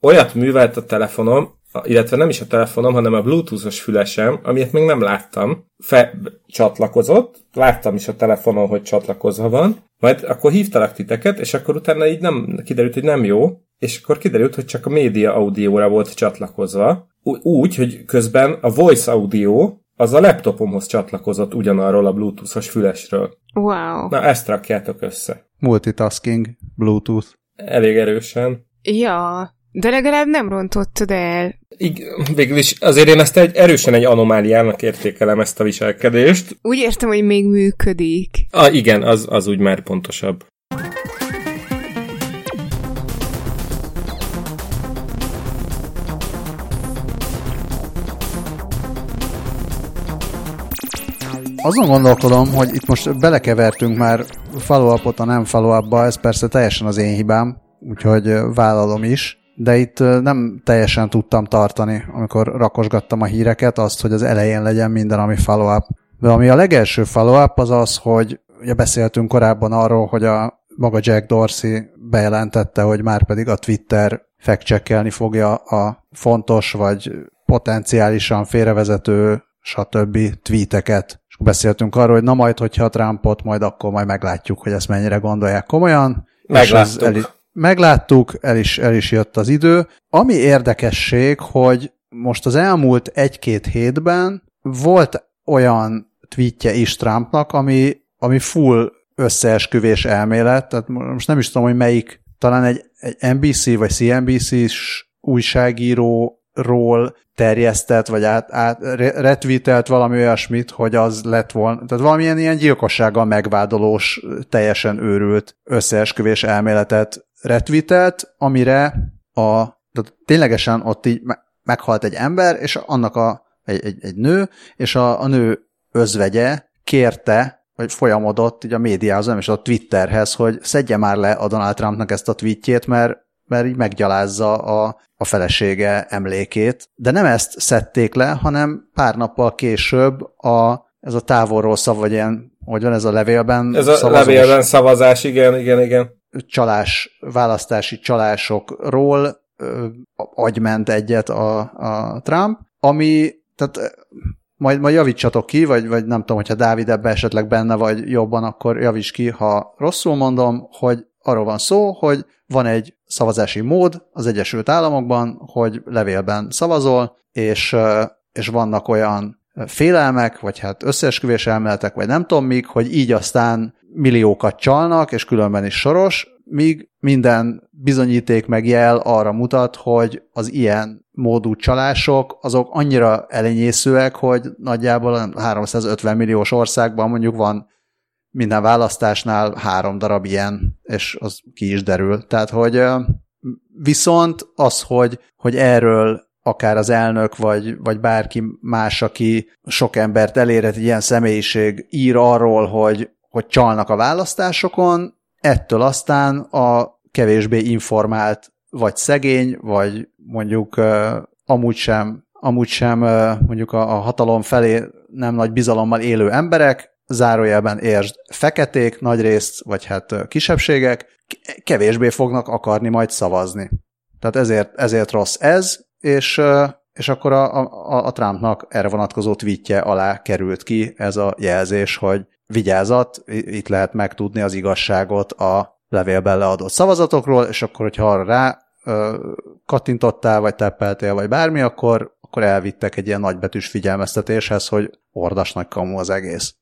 olyat művelt a telefonom, illetve nem is a telefonom, hanem a bluetoothos fülesem, amit még nem láttam, fe, csatlakozott, láttam is a telefonon, hogy csatlakozva van, majd akkor hívtalak titeket, és akkor utána így nem kiderült, hogy nem jó, és akkor kiderült, hogy csak a média audióra volt csatlakozva, úgy, hogy közben a voice audio az a laptopomhoz csatlakozott ugyanarról a bluetoothos fülesről. Wow. Na, ezt rakjátok össze. Multitasking, bluetooth. Elég erősen. Ja, de legalább nem rontottad el. Igen, végülis azért én ezt egy erősen egy anomáliának értékelem ezt a viselkedést. Úgy értem, hogy még működik. Ah, igen, az, az úgy már pontosabb. Azon gondolkodom, hogy itt most belekevertünk már follow a nem follow ez persze teljesen az én hibám, úgyhogy vállalom is, de itt nem teljesen tudtam tartani, amikor rakosgattam a híreket, azt, hogy az elején legyen minden, ami follow-up. De ami a legelső follow-up az az, hogy ugye beszéltünk korábban arról, hogy a maga Jack Dorsey bejelentette, hogy már pedig a Twitter fact fogja a fontos vagy potenciálisan félrevezető stb. tweeteket. És beszéltünk arról, hogy na majd, hogyha Trumpot, majd akkor majd meglátjuk, hogy ezt mennyire gondolják komolyan. Megláttuk. el, megláttuk, el is, el is jött az idő. Ami érdekesség, hogy most az elmúlt egy-két hétben volt olyan tweetje is Trumpnak, ami, ami full összeesküvés elmélet, tehát most nem is tudom, hogy melyik, talán egy, egy NBC vagy CNBC-s újságíróról terjesztett, vagy át, át retweetelt valami olyasmit, hogy az lett volna, tehát valamilyen ilyen gyilkossággal megvádolós, teljesen őrült összeesküvés elméletet retweetelt, amire a, tehát ténylegesen ott így meghalt egy ember, és annak a, egy, egy, egy nő, és a, a nő özvegye kérte, vagy folyamodott így a médiához, nem is a Twitterhez, hogy szedje már le a Donald Trumpnak ezt a tweetjét, mert mert így meggyalázza a, a felesége emlékét. De nem ezt szedték le, hanem pár nappal később a, ez a távolról szav, vagy ilyen, hogy van ez a levélben Ez a szavazós, levélben szavazás, igen, igen, igen. Csalás, választási csalásokról agyment egyet a, a Trump, ami, tehát majd, majd javítsatok ki, vagy, vagy nem tudom, hogyha Dávid ebbe esetleg benne vagy jobban, akkor javíts ki, ha rosszul mondom, hogy arról van szó, hogy van egy szavazási mód az Egyesült Államokban, hogy levélben szavazol, és, és vannak olyan félelmek, vagy hát összeesküvés elméletek, vagy nem tudom mik, hogy így aztán milliókat csalnak, és különben is soros, míg minden bizonyíték meg jel arra mutat, hogy az ilyen módú csalások azok annyira elenyészőek, hogy nagyjából 350 milliós országban mondjuk van minden választásnál három darab ilyen, és az ki is derül. Tehát, hogy viszont az, hogy, hogy erről akár az elnök, vagy, vagy bárki más, aki sok embert elérhet, egy ilyen személyiség ír arról, hogy, hogy csalnak a választásokon, ettől aztán a kevésbé informált, vagy szegény, vagy mondjuk amúgy sem, amúgy sem mondjuk a, a hatalom felé nem nagy bizalommal élő emberek zárójelben értsd feketék nagyrészt, vagy hát kisebbségek, kevésbé fognak akarni majd szavazni. Tehát ezért, ezért rossz ez, és, és akkor a, a, a Trumpnak erre vonatkozó tweetje alá került ki ez a jelzés, hogy vigyázat, itt lehet megtudni az igazságot a levélben leadott szavazatokról, és akkor, hogyha arra rá kattintottál, vagy teppeltél, vagy bármi, akkor, akkor elvittek egy ilyen nagybetűs figyelmeztetéshez, hogy ordas nagy kamu az egész.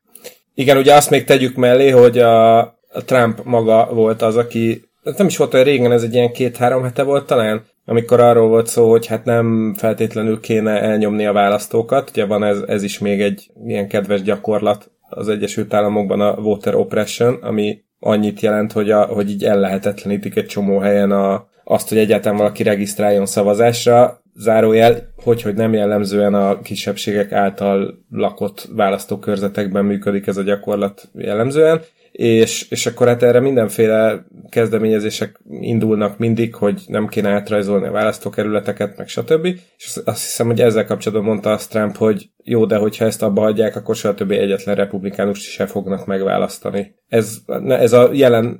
Igen, ugye azt még tegyük mellé, hogy a, a Trump maga volt az, aki nem is volt olyan régen, ez egy ilyen két-három hete volt talán, amikor arról volt szó, hogy hát nem feltétlenül kéne elnyomni a választókat. Ugye van ez, ez is még egy ilyen kedves gyakorlat az Egyesült Államokban a voter oppression, ami annyit jelent, hogy, a, hogy így ellehetetlenítik egy csomó helyen a, azt, hogy egyáltalán valaki regisztráljon szavazásra, zárójel, hogy, hogy nem jellemzően a kisebbségek által lakott választókörzetekben működik ez a gyakorlat jellemzően, és, és akkor hát erre mindenféle kezdeményezések indulnak mindig, hogy nem kéne átrajzolni a választókerületeket, meg stb. És azt hiszem, hogy ezzel kapcsolatban mondta azt Trump, hogy jó, de hogyha ezt abba hagyják, akkor soha többé egyetlen republikánust se fognak megválasztani. Ez, ez a jelen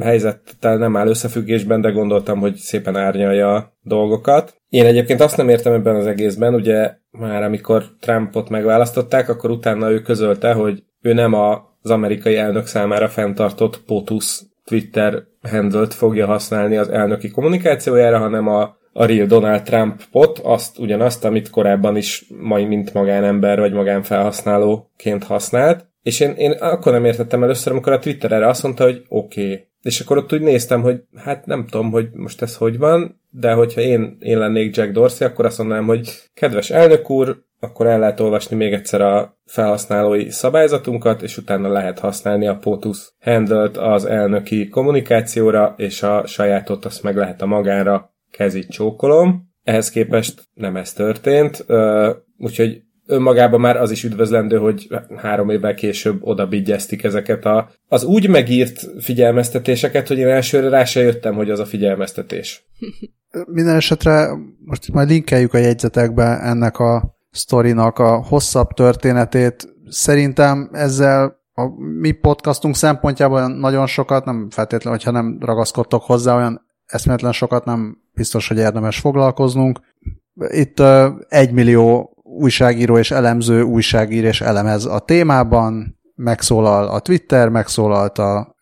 helyzettel nem áll összefüggésben, de gondoltam, hogy szépen árnyalja a dolgokat. Én egyébként azt nem értem ebben az egészben, ugye már amikor Trumpot megválasztották, akkor utána ő közölte, hogy ő nem az amerikai elnök számára fenntartott POTUS Twitter handle fogja használni az elnöki kommunikációjára, hanem a a real Donald Trump pot, azt ugyanazt, amit korábban is majd mint magánember vagy magánfelhasználóként használt. És én, én akkor nem értettem először, amikor a Twitter erre azt mondta, hogy oké. Okay. És akkor ott úgy néztem, hogy hát nem tudom, hogy most ez hogy van, de hogyha én, én lennék Jack Dorsey, akkor azt mondanám, hogy kedves elnök úr, akkor el lehet olvasni még egyszer a felhasználói szabályzatunkat, és utána lehet használni a POTUS handle az elnöki kommunikációra, és a sajátot azt meg lehet a magánra kezit csókolom. Ehhez képest nem ez történt, úgyhogy önmagában már az is üdvözlendő, hogy három évvel később oda ezeket a, az úgy megírt figyelmeztetéseket, hogy én elsőre rá se jöttem, hogy az a figyelmeztetés. Minden esetre most majd linkeljük a jegyzetekbe ennek a sztorinak a hosszabb történetét. Szerintem ezzel a mi podcastunk szempontjából nagyon sokat, nem feltétlenül, hogyha nem ragaszkodtok hozzá, olyan eszméletlen sokat nem biztos, hogy érdemes foglalkoznunk. Itt egy millió újságíró és elemző újságír és elemez a témában, megszólal a Twitter, megszólalt a,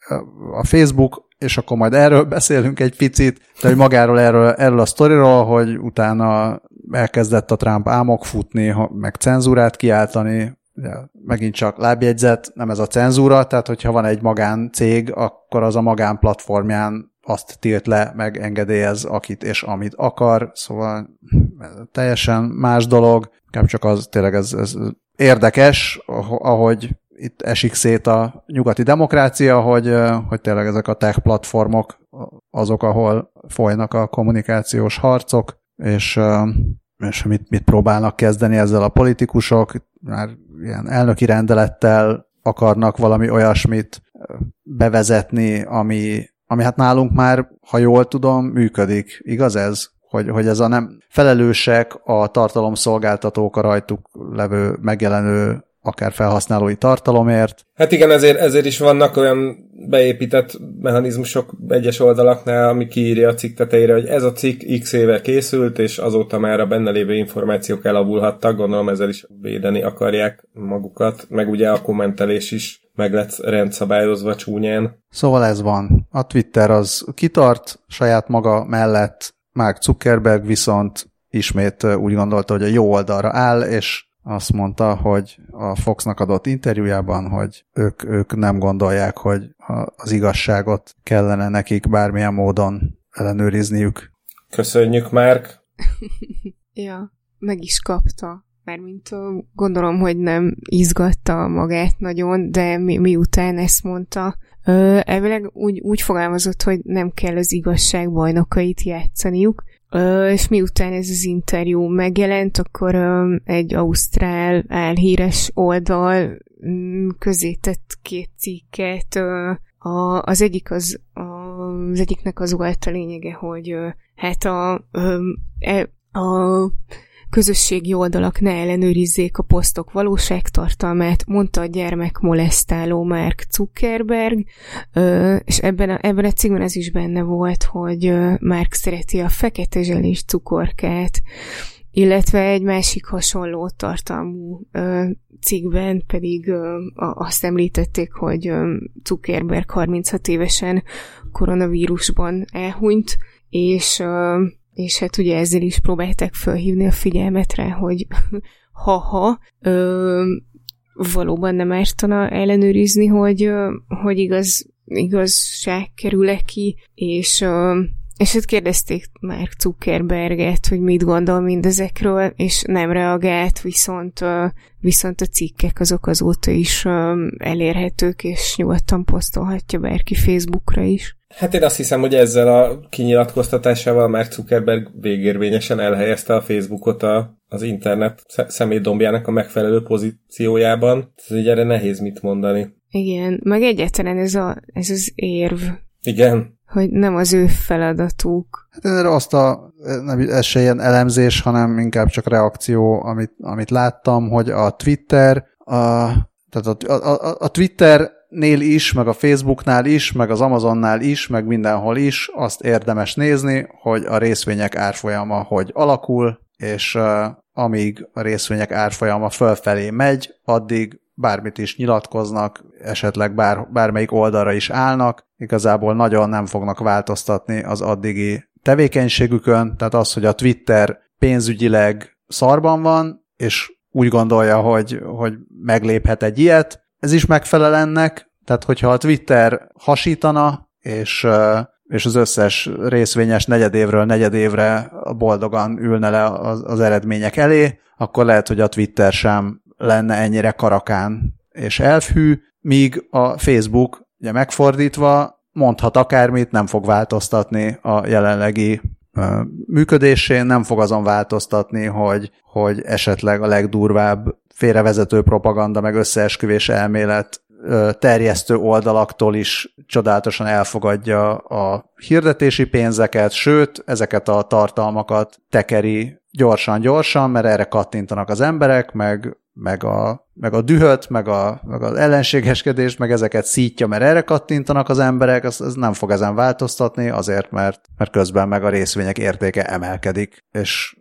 a Facebook, és akkor majd erről beszélünk egy picit, de hogy magáról erről, erről a sztoriról, hogy utána elkezdett a Trump álmok futni, meg cenzúrát kiáltani, ugye, megint csak lábjegyzet, nem ez a cenzúra, tehát hogyha van egy magán-cég, akkor az a magán platformján azt tilt le, meg engedélyez akit és amit akar, szóval teljesen más dolog, nem csak az tényleg ez, ez érdekes, ahogy itt esik szét a nyugati demokrácia, hogy, hogy tényleg ezek a tech platformok azok, ahol folynak a kommunikációs harcok, és, és mit, mit próbálnak kezdeni ezzel a politikusok, már ilyen elnöki rendelettel akarnak valami olyasmit bevezetni, ami ami hát nálunk már, ha jól tudom, működik. Igaz ez? Hogy, hogy ez a nem felelősek a tartalomszolgáltatók a rajtuk levő megjelenő akár felhasználói tartalomért. Hát igen, ezért, ezért is vannak olyan beépített mechanizmusok egyes oldalaknál, ami kiírja a cikk tetejére, hogy ez a cikk x éve készült, és azóta már a benne lévő információk elavulhattak, gondolom ezzel is védeni akarják magukat, meg ugye a kommentelés is meg lett rendszabályozva csúnyán. Szóval ez van. A Twitter az kitart saját maga mellett, Mark Zuckerberg viszont ismét úgy gondolta, hogy a jó oldalra áll, és azt mondta, hogy a Foxnak adott interjújában, hogy ők, ők nem gondolják, hogy az igazságot kellene nekik bármilyen módon ellenőrizniük. Köszönjük, Márk! ja, meg is kapta. Mármint gondolom, hogy nem izgatta magát nagyon, de mi, miután ezt mondta, elvileg úgy, úgy fogalmazott, hogy nem kell az igazság bajnokait játszaniuk, és miután ez az interjú megjelent, akkor egy ausztrál álhíres oldal mm, közé tett két cikket. Az egyik az, az egyiknek az volt a lényege, hogy hát a, a, e, a közösségi oldalak ne ellenőrizzék a posztok valóságtartalmát, mondta a gyermek molesztáló Mark Zuckerberg, és ebben a, ebben a cikkben ez is benne volt, hogy Mark szereti a fekete zselés cukorkát, illetve egy másik hasonló tartalmú ö, cikkben pedig ö, azt említették, hogy ö, Zuckerberg 36 évesen koronavírusban elhunyt, és ö, és hát ugye ezzel is próbálták felhívni a figyelmet rá, hogy ha-ha, valóban nem ártana ellenőrizni, hogy, ö, hogy igaz, igazság kerül-e ki, és, ö, és hát kérdezték már Zuckerberget, hogy mit gondol mindezekről, és nem reagált, viszont, ö, viszont a cikkek azok azóta is ö, elérhetők, és nyugodtan posztolhatja bárki Facebookra is. Hát én azt hiszem, hogy ezzel a kinyilatkoztatásával Mark Zuckerberg végérvényesen elhelyezte a Facebookot a, az internet szemétdombjának a megfelelő pozíciójában. Ez így erre nehéz mit mondani. Igen, meg egyáltalán ez, a, ez az érv. Igen. Hogy nem az ő feladatuk. Hát erre azt a, nem, ez se ilyen elemzés, hanem inkább csak reakció, amit, amit láttam, hogy a Twitter, a, tehát a, a, a, a Twitter nél is, meg a Facebooknál is, meg az Amazonnál is, meg mindenhol is azt érdemes nézni, hogy a részvények árfolyama hogy alakul, és uh, amíg a részvények árfolyama fölfelé megy, addig bármit is nyilatkoznak, esetleg bár, bármelyik oldalra is állnak, igazából nagyon nem fognak változtatni az addigi tevékenységükön, tehát az, hogy a Twitter pénzügyileg szarban van, és úgy gondolja, hogy, hogy megléphet egy ilyet, ez is megfelel ennek, tehát hogyha a Twitter hasítana, és, és az összes részvényes negyedévről negyedévre boldogan ülne le az, az eredmények elé, akkor lehet, hogy a Twitter sem lenne ennyire karakán és elfhű, míg a Facebook ugye megfordítva mondhat akármit, nem fog változtatni a jelenlegi működésén, nem fog azon változtatni, hogy, hogy esetleg a legdurvább félrevezető propaganda, meg összeesküvés elmélet terjesztő oldalaktól is csodálatosan elfogadja a hirdetési pénzeket, sőt, ezeket a tartalmakat tekeri gyorsan-gyorsan, mert erre kattintanak az emberek, meg, meg, a, meg a dühöt, meg, a, meg az ellenségeskedést, meg ezeket szítja, mert erre kattintanak az emberek, ez, ez nem fog ezen változtatni, azért, mert, mert közben meg a részvények értéke emelkedik, és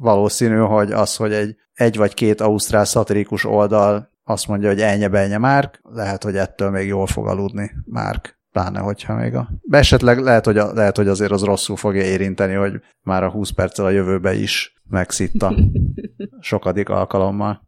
valószínű, hogy az, hogy egy, egy vagy két ausztrál szatirikus oldal azt mondja, hogy elnye benye Márk, lehet, hogy ettől még jól fog aludni Márk. Pláne, hogyha még a... Esetleg lehet hogy, a, lehet, hogy azért az rosszul fogja érinteni, hogy már a 20 perccel a jövőbe is megszitta sokadik alkalommal.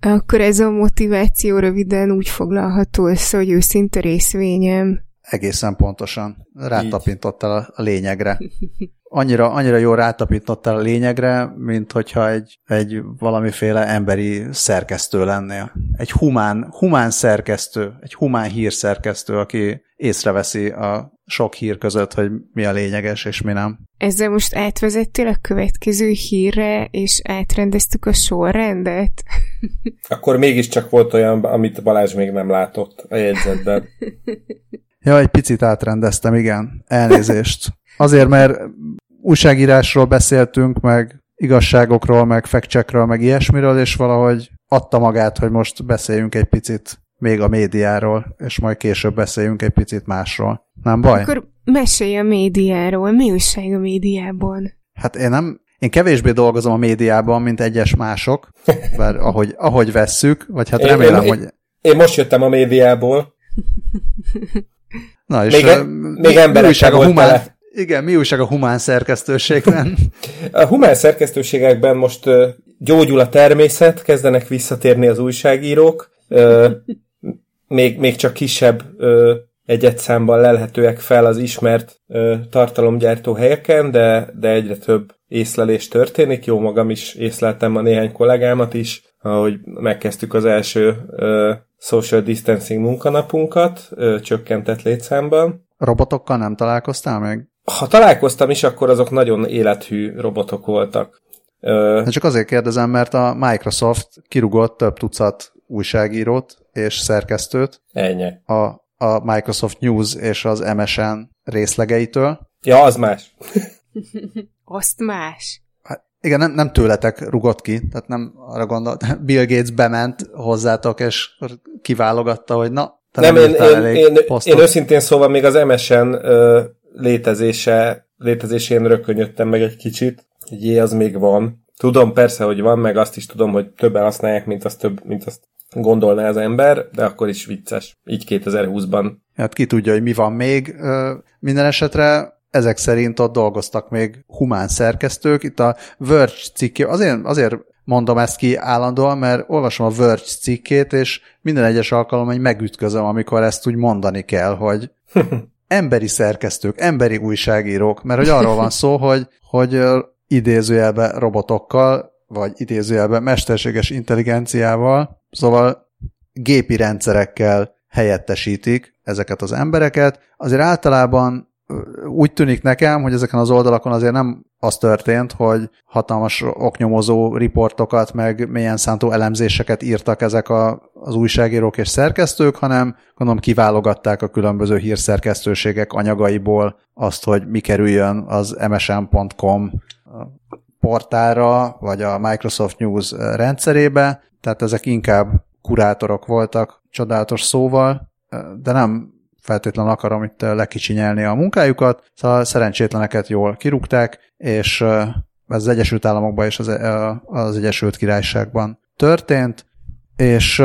Akkor ez a motiváció röviden úgy foglalható össze, hogy őszinte részvényem. Egészen pontosan. Rátapintottál a lényegre. annyira, annyira jól rátapítottál a lényegre, mint hogyha egy, egy valamiféle emberi szerkesztő lennél. Egy humán, humán szerkesztő, egy humán hírszerkesztő, aki észreveszi a sok hír között, hogy mi a lényeges és mi nem. Ezzel most átvezettél a következő hírre, és átrendeztük a sorrendet? Akkor mégiscsak volt olyan, amit Balázs még nem látott a jegyzetben. ja, egy picit átrendeztem, igen. Elnézést. Azért, mert újságírásról beszéltünk, meg igazságokról, meg fekcsekről, meg ilyesmiről, és valahogy adta magát, hogy most beszéljünk egy picit még a médiáról, és majd később beszéljünk egy picit másról. Nem baj? Akkor mesélj a médiáról. Mi újság a médiában? Hát én nem, én kevésbé dolgozom a médiában, mint egyes mások, bár ahogy, ahogy vesszük, vagy hát remélem, én, hogy... Én, én most jöttem a médiából. Na, és még, e- még emberek a humán, igen, mi újság a humán szerkesztőségben? A humán szerkesztőségekben most gyógyul a természet, kezdenek visszatérni az újságírók, még, még csak kisebb egyet számban lelhetőek fel az ismert tartalomgyártó helyeken, de, de egyre több észlelés történik. Jó magam is észleltem a néhány kollégámat is, ahogy megkezdtük az első social distancing munkanapunkat, csökkentett létszámban. Robotokkal nem találkoztál meg? Ha találkoztam is, akkor azok nagyon élethű robotok voltak. Ö... Csak azért kérdezem, mert a Microsoft kirugott több tucat újságírót és szerkesztőt. Ennyi. A, a Microsoft News és az MSN részlegeitől. Ja, az más. Azt más. Igen, nem, nem tőletek rugott ki, tehát nem arra gondolt. Bill Gates bement hozzátok, és kiválogatta, hogy na, te nem, nem én, én, én, én őszintén szóval még az MSN ö, létezése, létezésén rökönyödtem meg egy kicsit. Jé, az még van. Tudom persze, hogy van, meg azt is tudom, hogy többen használják, mint azt, több, mint azt gondolná az ember, de akkor is vicces. Így 2020-ban. Hát ki tudja, hogy mi van még. Minden esetre ezek szerint ott dolgoztak még humán szerkesztők. Itt a Verge cikkje, azért, azért mondom ezt ki állandóan, mert olvasom a Verge cikkét, és minden egyes alkalom, hogy megütközöm, amikor ezt úgy mondani kell, hogy emberi szerkesztők, emberi újságírók, mert hogy arról van szó, hogy, hogy idézőjelben robotokkal, vagy idézőjelben mesterséges intelligenciával, szóval gépi rendszerekkel helyettesítik ezeket az embereket. Azért általában úgy tűnik nekem, hogy ezeken az oldalakon azért nem az történt, hogy hatalmas oknyomozó riportokat, meg mélyen szántó elemzéseket írtak ezek a, az újságírók és szerkesztők, hanem gondolom kiválogatták a különböző hírszerkesztőségek anyagaiból azt, hogy mi kerüljön az msn.com portára, vagy a Microsoft News rendszerébe, tehát ezek inkább kurátorok voltak, csodálatos szóval, de nem feltétlenül akarom itt lekicsinyelni a munkájukat, szóval szerencsétleneket jól kirúgták, és ez az Egyesült Államokban és az, az Egyesült Királyságban történt, és,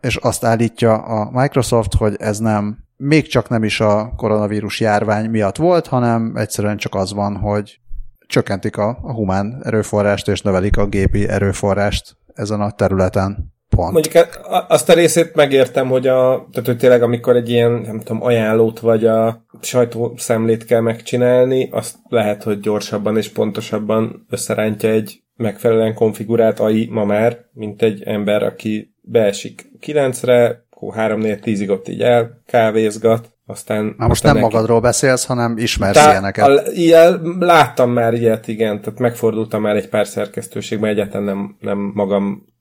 és azt állítja a Microsoft, hogy ez nem, még csak nem is a koronavírus járvány miatt volt, hanem egyszerűen csak az van, hogy csökkentik a, a humán erőforrást és növelik a gépi erőforrást ezen a területen. Pont. Mondjuk e, azt a részét megértem, hogy, a, tehát, hogy tényleg amikor egy ilyen, nem tudom, ajánlót vagy a sajtószemlét kell megcsinálni, azt lehet, hogy gyorsabban és pontosabban összerántja egy megfelelően konfigurált AI ma már, mint egy ember, aki beesik 9-re, akkor 3-4-10-ig ott így elkávézgat, aztán... Na most nem neki... magadról beszélsz, hanem ismersz Tá, ilyeneket. A, ilyen, láttam már ilyet, igen, tehát megfordultam már egy pár szerkesztőségben, egyáltalán nem, nem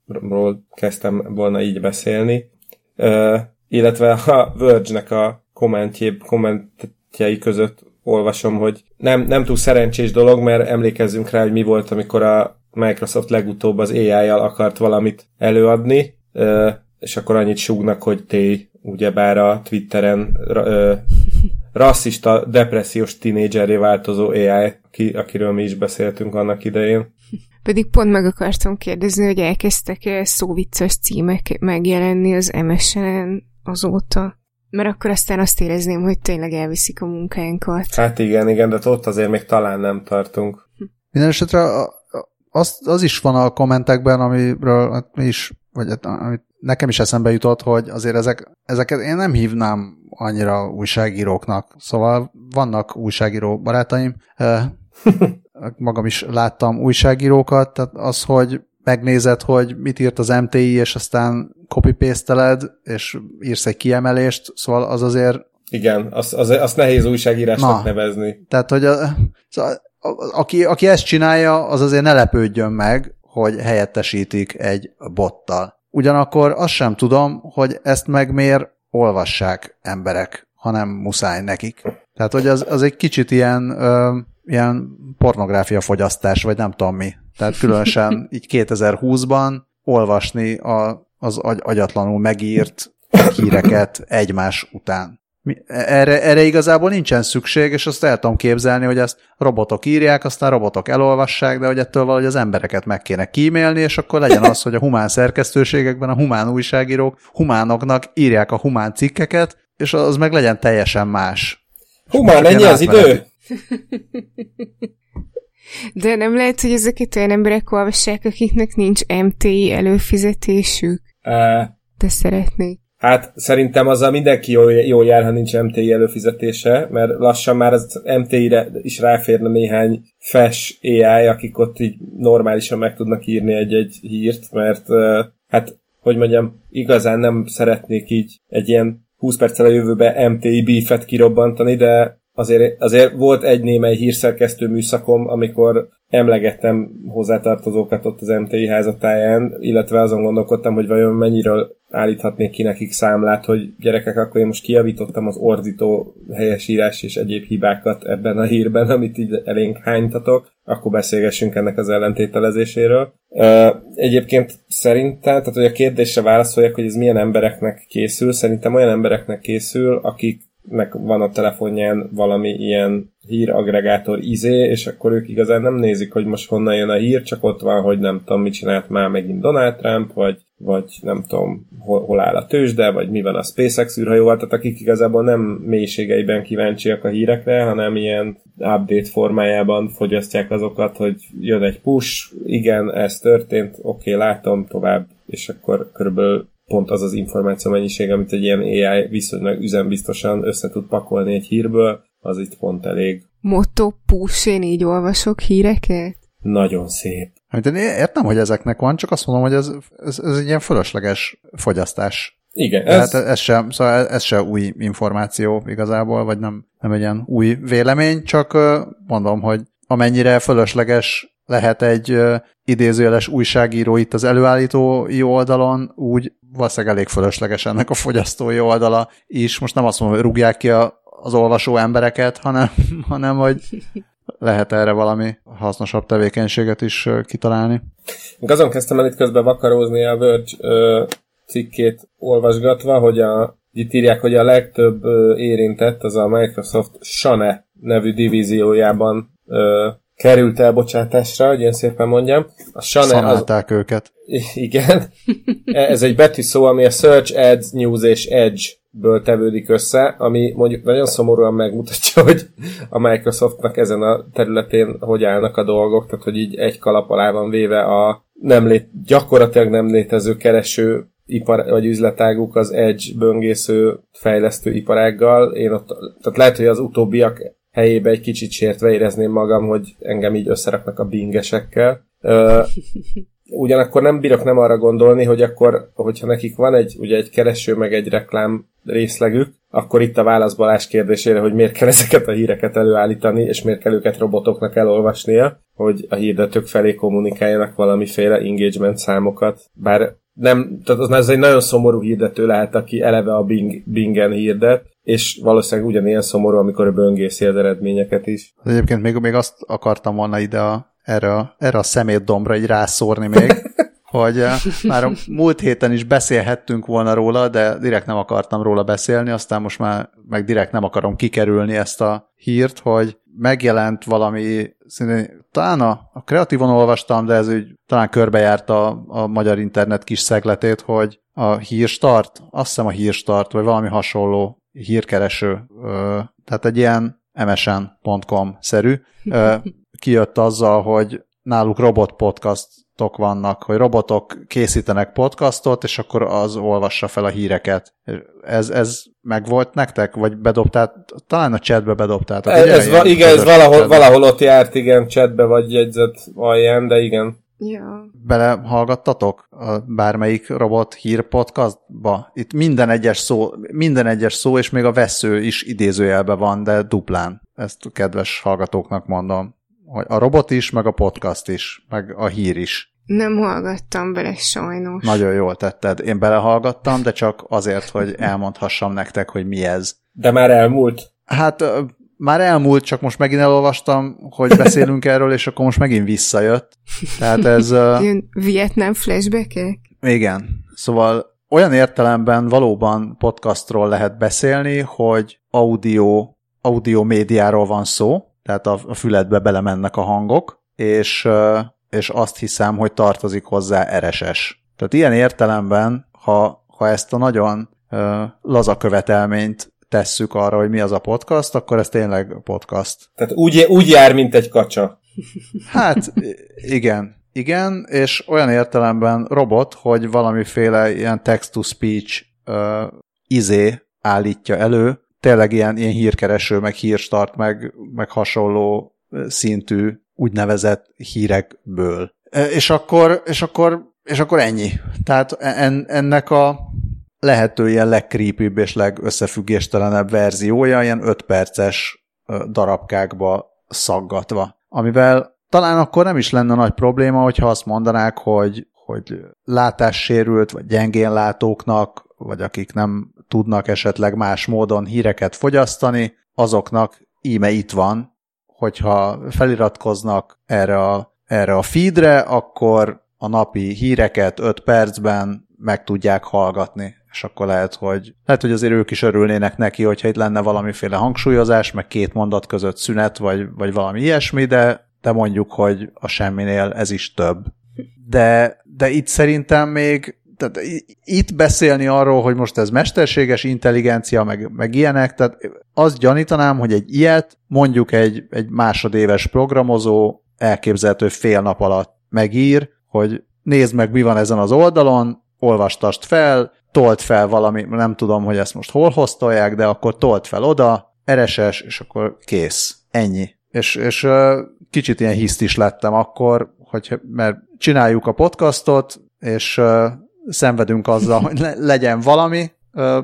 magamról kezdtem volna így beszélni. Uh, illetve a Verge-nek a kommentjé, kommentjei között olvasom, hogy nem, nem túl szerencsés dolog, mert emlékezzünk rá, hogy mi volt, amikor a Microsoft legutóbb az AI-jal akart valamit előadni, uh, és akkor annyit súgnak, hogy té ugyebár a Twitteren ö, rasszista, depressziós tinédzseré változó AI, aki, akiről mi is beszéltünk annak idején. Pedig pont meg akartam kérdezni, hogy elkezdtek-e szóvicces címek megjelenni az MSN azóta? Mert akkor aztán azt érezném, hogy tényleg elviszik a munkánkat. Hát igen, igen, de ott azért még talán nem tartunk. Minden esetre az, az is van a kommentekben, amiről hát mi is, vagy hát, amit nekem is eszembe jutott, hogy azért ezek, ezeket én nem hívnám annyira újságíróknak. Szóval vannak újságíró barátaim, magam is láttam újságírókat, tehát az, hogy megnézed, hogy mit írt az MTI, és aztán copy és írsz egy kiemelést, szóval az azért... Igen, azt, az, azt nehéz újságírásnak Na, nevezni. Tehát, hogy a, szóval, aki, aki ezt csinálja, az azért ne lepődjön meg, hogy helyettesítik egy bottal. Ugyanakkor azt sem tudom, hogy ezt meg miért olvassák emberek, hanem muszáj nekik. Tehát, hogy az, az egy kicsit ilyen, ö, ilyen pornográfia fogyasztás, vagy nem tudom mi. Tehát különösen így 2020-ban olvasni a, az agy, agyatlanul megírt híreket egymás után. Erre, erre igazából nincsen szükség, és azt el tudom képzelni, hogy ezt robotok írják, aztán robotok elolvassák, de hogy ettől valahogy az embereket meg kéne kímélni, és akkor legyen az, hogy a humán szerkesztőségekben a humán újságírók humánoknak írják a humán cikkeket, és az meg legyen teljesen más. Humán, ennyi az idő? De nem lehet, hogy ezeket olyan emberek olvassák, akiknek nincs MTI előfizetésük? Uh, De szeretnék. Hát szerintem azzal mindenki jól, jól jár, ha nincs MTI előfizetése, mert lassan már az MTI-re is ráférne néhány fes AI, akik ott így normálisan meg tudnak írni egy-egy hírt, mert hát, hogy mondjam, igazán nem szeretnék így egy ilyen 20 perccel a jövőbe MTI beefet kirobbantani, de azért, azért volt egy némely hírszerkesztő műszakom, amikor emlegettem hozzátartozókat ott az MTI házatáján, illetve azon gondolkodtam, hogy vajon mennyiről állíthatnék ki nekik számlát, hogy gyerekek, akkor én most kijavítottam az ordító helyesírás és egyéb hibákat ebben a hírben, amit így elénk hánytatok, akkor beszélgessünk ennek az ellentételezéséről. Egyébként szerintem, tehát hogy a kérdésre válaszoljak, hogy ez milyen embereknek készül, szerintem olyan embereknek készül, akik meg van a telefonján valami ilyen híraggregátor izé, és akkor ők igazán nem nézik, hogy most honnan jön a hír, csak ott van, hogy nem tudom, mit csinált már megint Donald Trump, vagy, vagy nem tudom, hol, hol áll a tőzsde, vagy mi van a SpaceX űrhajóval, tehát akik igazából nem mélységeiben kíváncsiak a hírekre, hanem ilyen update formájában fogyasztják azokat, hogy jön egy push, igen, ez történt, oké, okay, látom, tovább, és akkor körülbelül pont az az információ mennyiség, amit egy ilyen AI viszonylag üzembiztosan össze tud pakolni egy hírből, az itt pont elég. Motto push, én így olvasok híreket? Nagyon szép. Hát én értem, hogy ezeknek van, csak azt mondom, hogy ez, ez, ez egy ilyen fölösleges fogyasztás. Igen. Ez... Hát ez sem, szóval ez sem új információ igazából, vagy nem, nem egy ilyen új vélemény, csak mondom, hogy amennyire fölösleges lehet egy idézőjeles újságíró itt az előállítói oldalon, úgy valószínűleg elég fölösleges ennek a fogyasztói oldala is. Most nem azt mondom, hogy rúgják ki a, az olvasó embereket, hanem, hanem hogy lehet erre valami hasznosabb tevékenységet is kitalálni. Még azon kezdtem el itt közben vakarózni a Verge ö, cikkét olvasgatva, hogy a, itt írják, hogy a legtöbb ö, érintett az a Microsoft Sane nevű divíziójában ö, került elbocsátásra, hogy én szépen mondjam. A Sane az... őket. Igen. Ez egy betűszó, ami a Search, Ads, News és Edge ből tevődik össze, ami mondjuk nagyon szomorúan megmutatja, hogy a Microsoftnak ezen a területén hogy állnak a dolgok, tehát hogy így egy kalap alá van véve a nem lét, gyakorlatilag nem létező kereső ipar, vagy üzletáguk az Edge böngésző fejlesztő iparággal. Én ott, tehát lehet, hogy az utóbbiak helyébe egy kicsit sértve érezném magam, hogy engem így összeraknak a bingesekkel. ugyanakkor nem bírok nem arra gondolni, hogy akkor, hogyha nekik van egy, ugye egy kereső, meg egy reklám részlegük, akkor itt a válasz Balázs kérdésére, hogy miért kell ezeket a híreket előállítani, és miért kell őket robotoknak elolvasnia, hogy a hirdetők felé kommunikáljanak valamiféle engagement számokat. Bár nem, tehát az, ez egy nagyon szomorú hirdető lehet, aki eleve a Bing, Bingen hirdet, és valószínűleg ugyanilyen szomorú, amikor böngészi az eredményeket is. Egyébként még, még azt akartam volna ide a erre a, erre a szemétdombra így rászórni még, hogy eh, már a múlt héten is beszélhettünk volna róla, de direkt nem akartam róla beszélni, aztán most már meg direkt nem akarom kikerülni ezt a hírt, hogy megjelent valami, szintén, talán a, a kreatívon olvastam, de ez úgy talán körbejárt a, a magyar internet kis szegletét, hogy a hírstart, azt hiszem a hírstart, vagy valami hasonló hírkereső, tehát egy ilyen msn.com-szerű kijött azzal, hogy náluk robot podcastok vannak, hogy robotok készítenek podcastot, és akkor az olvassa fel a híreket. Ez, ez megvolt nektek? Vagy bedobtál? Talán a chatbe bedobtátok. Ez, ez va- igen, ez valahol, valahol ott járt, igen, chatbe vagy jegyzett alján, de igen. Ja. Belehallgattatok a bármelyik robot hír podcastba? Itt minden egyes szó, minden egyes szó, és még a vesző is idézőjelbe van, de duplán. Ezt a kedves hallgatóknak mondom hogy a robot is, meg a podcast is, meg a hír is. Nem hallgattam bele sajnos. Nagyon jól tetted. Én belehallgattam, de csak azért, hogy elmondhassam nektek, hogy mi ez. De már elmúlt? Hát már elmúlt, csak most megint elolvastam, hogy beszélünk erről, és akkor most megint visszajött. Tehát ez... Ilyen Vietnám flashback Igen. Szóval olyan értelemben valóban podcastról lehet beszélni, hogy audio, audio médiáról van szó, tehát a, füledbe belemennek a hangok, és, és azt hiszem, hogy tartozik hozzá RSS. Tehát ilyen értelemben, ha, ha ezt a nagyon laza követelményt tesszük arra, hogy mi az a podcast, akkor ez tényleg podcast. Tehát úgy, úgy jár, mint egy kacsa. Hát igen, igen, és olyan értelemben robot, hogy valamiféle ilyen text-to-speech uh, izé állítja elő, tényleg ilyen, ilyen hírkereső, meg hírstart, meg, meg hasonló szintű úgynevezett hírekből. És akkor, és akkor, és akkor ennyi. Tehát en, ennek a lehető ilyen legcreepibb és legösszefüggéstelenebb verziója, ilyen 5 perces darabkákba szaggatva. Amivel talán akkor nem is lenne nagy probléma, hogyha azt mondanák, hogy, hogy látássérült vagy gyengén látóknak, vagy akik nem tudnak esetleg más módon híreket fogyasztani, azoknak íme itt van, hogyha feliratkoznak erre a, erre a feedre, akkor a napi híreket 5 percben meg tudják hallgatni, és akkor lehet, hogy lehet, hogy azért ők is örülnének neki, hogyha itt lenne valamiféle hangsúlyozás, meg két mondat között szünet, vagy, vagy valami ilyesmi, de, de mondjuk, hogy a semminél ez is több. De, de itt szerintem még tehát itt beszélni arról, hogy most ez mesterséges intelligencia, meg, meg ilyenek, tehát azt gyanítanám, hogy egy ilyet mondjuk egy, egy másodéves programozó elképzelhető fél nap alatt megír, hogy nézd meg, mi van ezen az oldalon, olvastast fel, tolt fel valami, nem tudom, hogy ezt most hol hoztolják, de akkor tolt fel oda, RSS, és akkor kész. Ennyi. És, és kicsit ilyen hiszt is lettem akkor, hogy, mert csináljuk a podcastot, és szenvedünk azzal, hogy le, legyen valami,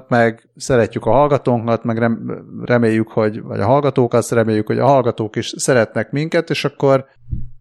meg szeretjük a hallgatónkat, meg reméljük, hogy, vagy a hallgatókat, reméljük, hogy a hallgatók is szeretnek minket, és akkor,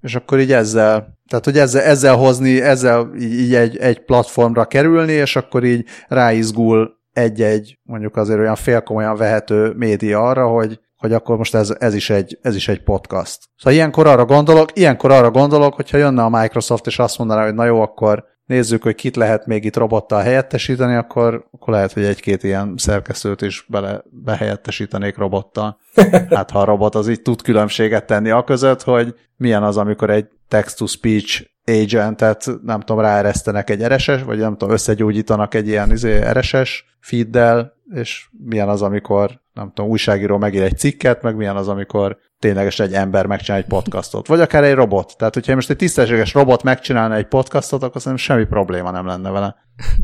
és akkor így ezzel, tehát hogy ezzel, ezzel hozni, ezzel így, egy, egy platformra kerülni, és akkor így ráizgul egy-egy, mondjuk azért olyan félkomolyan vehető média arra, hogy, hogy akkor most ez, ez, is egy, ez is egy podcast. Szóval ilyenkor arra gondolok, ilyenkor arra gondolok, hogyha jönne a Microsoft, és azt mondaná, hogy na jó, akkor nézzük, hogy kit lehet még itt robottal helyettesíteni, akkor, akkor lehet, hogy egy-két ilyen szerkesztőt is bele, behelyettesítenék robottal. Hát ha a robot az így tud különbséget tenni a között, hogy milyen az, amikor egy text-to-speech agentet, nem tudom, ráeresztenek egy RSS, vagy nem tudom, összegyógyítanak egy ilyen izé, RSS feeddel, és milyen az, amikor, nem tudom, újságíró megír egy cikket, meg milyen az, amikor ténylegesen egy ember megcsinál egy podcastot, vagy akár egy robot. Tehát, hogyha most egy tisztességes robot megcsinálna egy podcastot, akkor szerintem semmi probléma nem lenne vele.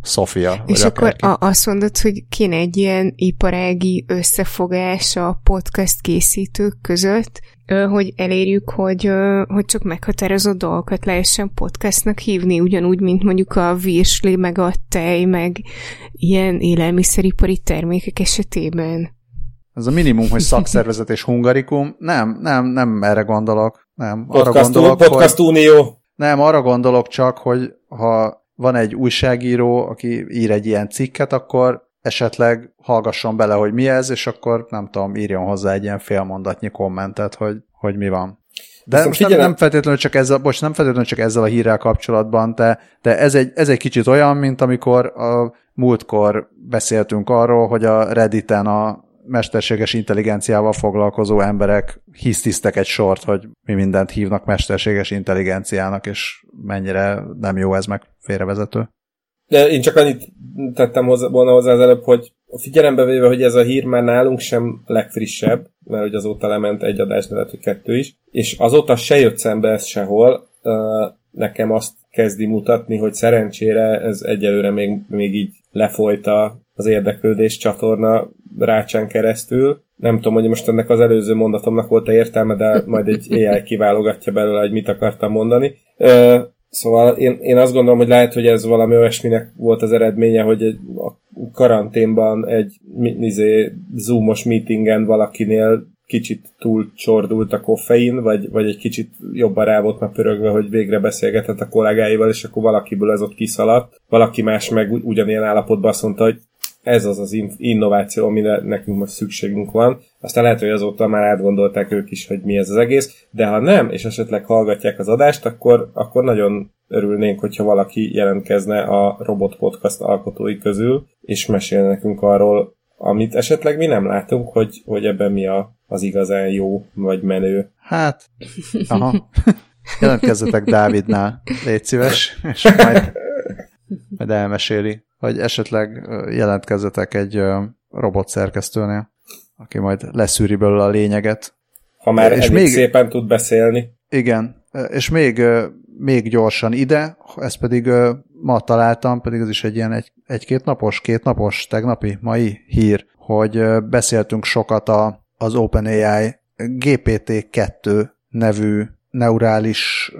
Sofia. És akkor a, azt mondod, hogy kéne egy ilyen iparági összefogás a podcast készítők között, hogy elérjük, hogy, hogy csak meghatározott dolgokat lehessen podcastnak hívni, ugyanúgy, mint mondjuk a virsli, meg a tej, meg ilyen élelmiszeripari termékek esetében. Ez a minimum, hogy szakszervezet és hungarikum. Nem, nem, nem erre gondolok. Nem, podcast, arra gondolok, podcast hogy, Unió. Nem, arra gondolok csak, hogy ha van egy újságíró, aki ír egy ilyen cikket, akkor esetleg hallgasson bele, hogy mi ez, és akkor nem tudom, írjon hozzá egy ilyen félmondatnyi kommentet, hogy, hogy mi van. De most nem, nem, feltétlenül csak ezzel, most nem feltétlenül csak ezzel a hírrel kapcsolatban, de, de ez, egy, ez egy kicsit olyan, mint amikor a múltkor beszéltünk arról, hogy a Redditen a mesterséges intelligenciával foglalkozó emberek hisztisztek egy sort, hogy mi mindent hívnak mesterséges intelligenciának, és mennyire nem jó ez meg félrevezető. De én csak annyit tettem hozzá, volna hozzá az előbb, hogy figyelembe véve, hogy ez a hír már nálunk sem legfrissebb, mert hogy azóta lement egy adás, lehet, hogy kettő is, és azóta se jött szembe ez sehol, nekem azt kezdi mutatni, hogy szerencsére ez egyelőre még, még így lefolyta az érdeklődés csatorna rácsán keresztül. Nem tudom, hogy most ennek az előző mondatomnak volt-e értelme, de majd egy AI kiválogatja belőle, hogy mit akartam mondani. Szóval én, én azt gondolom, hogy lehet, hogy ez valami olyasminek volt az eredménye, hogy egy, a karanténban egy izé, zoomos meetingen valakinél kicsit túl csordult a koffein, vagy, vagy egy kicsit jobban rá volt már pörögve, hogy végre beszélgetett a kollégáival, és akkor valakiből ez ott kiszaladt. Valaki más meg ugyanilyen állapotban azt mondta, hogy ez az az innováció, amire nekünk most szükségünk van. Aztán lehet, hogy azóta már átgondolták ők is, hogy mi ez az egész, de ha nem, és esetleg hallgatják az adást, akkor, akkor nagyon örülnénk, hogyha valaki jelentkezne a Robot Podcast alkotói közül, és mesélne nekünk arról, amit esetleg mi nem látunk, hogy, hogy ebben mi a, az igazán jó vagy menő. Hát, aha. Jelentkezzetek Dávidnál, légy szíves, és majd, majd elmeséli hogy esetleg jelentkezzetek egy robot szerkesztőnél, aki majd leszűri belőle a lényeget. Ha már és még szépen tud beszélni. Igen, és még, még gyorsan ide, ezt pedig ma találtam, pedig ez is egy ilyen egy, egy-két napos, két napos, tegnapi, mai hír, hogy beszéltünk sokat a, az OpenAI GPT-2 nevű neurális,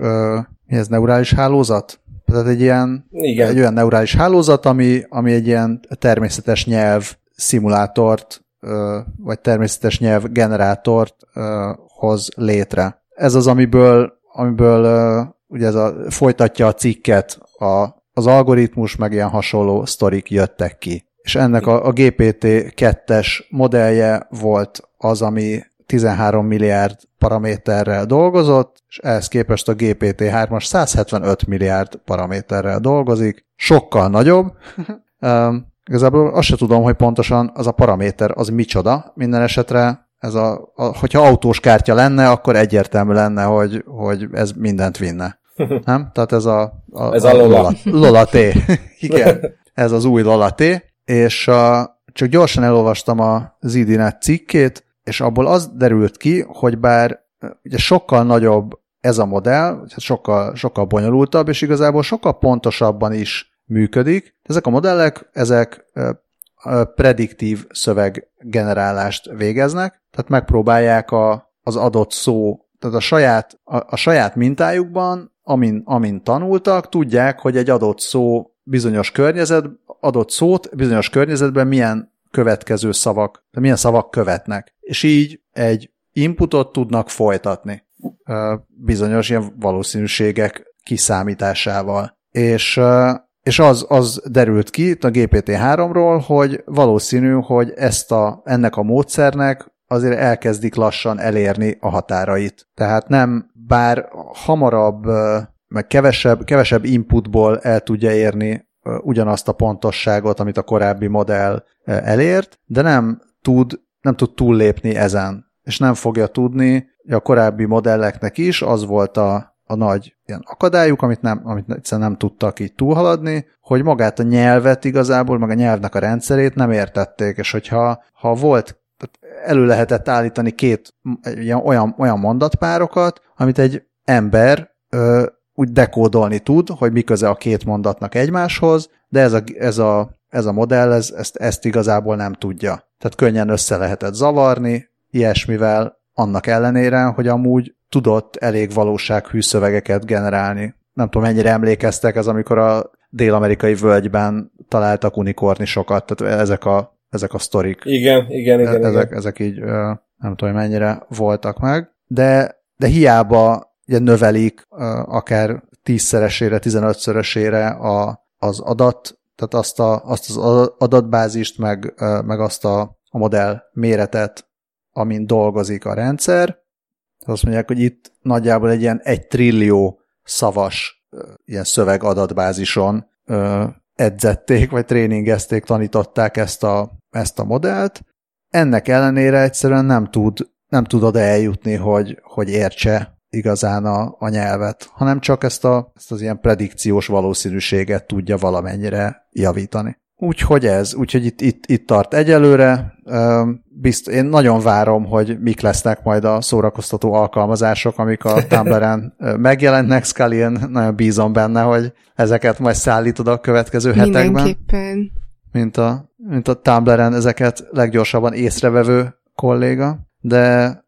mi ez, neurális hálózat? Tehát egy ilyen Igen. egy olyan neurális hálózat, ami, ami egy ilyen természetes nyelv szimulátort, vagy természetes nyelv generátort hoz létre. Ez az, amiből, amiből ugye ez a, folytatja a cikket a, az algoritmus, meg ilyen hasonló sztorik jöttek ki. És ennek a, a GPT-2-es modellje volt az, ami 13 milliárd paraméterrel dolgozott, és ehhez képest a GPT-3-as 175 milliárd paraméterrel dolgozik, sokkal nagyobb. um, igazából azt se tudom, hogy pontosan az a paraméter az micsoda. Minden esetre ez a, a, hogyha autós kártya lenne, akkor egyértelmű lenne, hogy, hogy ez mindent vinne. Nem? Tehát ez a, a, ez a, a Lola. Lola, T. Igen, ez az új Lola T. És a, csak gyorsan elolvastam a Zidinet cikkét, és abból az derült ki, hogy bár ugye sokkal nagyobb ez a modell, sokkal, sokkal bonyolultabb, és igazából sokkal pontosabban is működik. Ezek a modellek, ezek prediktív szöveggenerálást végeznek, tehát megpróbálják a, az adott szó, tehát a saját, a, a saját mintájukban, amin, amin tanultak, tudják, hogy egy adott szó bizonyos környezet, adott szót bizonyos környezetben milyen következő szavak, milyen szavak követnek. És így egy inputot tudnak folytatni bizonyos ilyen valószínűségek kiszámításával. És, és az, az derült ki a GPT-3-ról, hogy valószínű, hogy ezt a, ennek a módszernek azért elkezdik lassan elérni a határait. Tehát nem, bár hamarabb, meg kevesebb, kevesebb inputból el tudja érni ugyanazt a pontosságot, amit a korábbi modell elért, de nem tud, nem tud túllépni ezen. És nem fogja tudni, a korábbi modelleknek is az volt a, a nagy ilyen akadályuk, amit, nem, amit egyszerűen nem tudtak így túlhaladni, hogy magát a nyelvet igazából, meg a nyelvnek a rendszerét nem értették, és hogyha ha volt elő lehetett állítani két olyan, olyan mondatpárokat, amit egy ember ö, úgy dekódolni tud, hogy mi köze a két mondatnak egymáshoz, de ez a, ez a, ez a modell ez, ezt, ezt igazából nem tudja. Tehát könnyen össze lehetett zavarni ilyesmivel, annak ellenére, hogy amúgy tudott elég valósághű szövegeket generálni. Nem tudom, mennyire emlékeztek ez, amikor a dél-amerikai völgyben találtak unikornisokat, tehát ezek a ezek a sztorik. Igen, igen, igen. Ezek, igen. ezek így nem tudom, mennyire voltak meg, de, de hiába ugye növelik akár tízszeresére, tizenötszörösére a, az adat, tehát azt, a, azt az adatbázist, meg, meg azt a, a modell méretet, amin dolgozik a rendszer. Azt mondják, hogy itt nagyjából egy ilyen egy trillió szavas ilyen szöveg adatbázison edzették, vagy tréningezték, tanították ezt a, ezt a modellt. Ennek ellenére egyszerűen nem tud, nem tud oda eljutni, hogy, hogy értse igazán a, a nyelvet, hanem csak ezt, a, ezt az ilyen predikciós valószínűséget tudja valamennyire javítani. Úgyhogy ez, úgyhogy itt, itt, itt tart egyelőre. Bizt, én nagyon várom, hogy mik lesznek majd a szórakoztató alkalmazások, amik a Tumblr-en megjelentnek. Scully, én nagyon bízom benne, hogy ezeket majd szállítod a következő hetekben. Mindenképpen. Mint a, mint a Tumblr-en ezeket leggyorsabban észrevevő kolléga, de...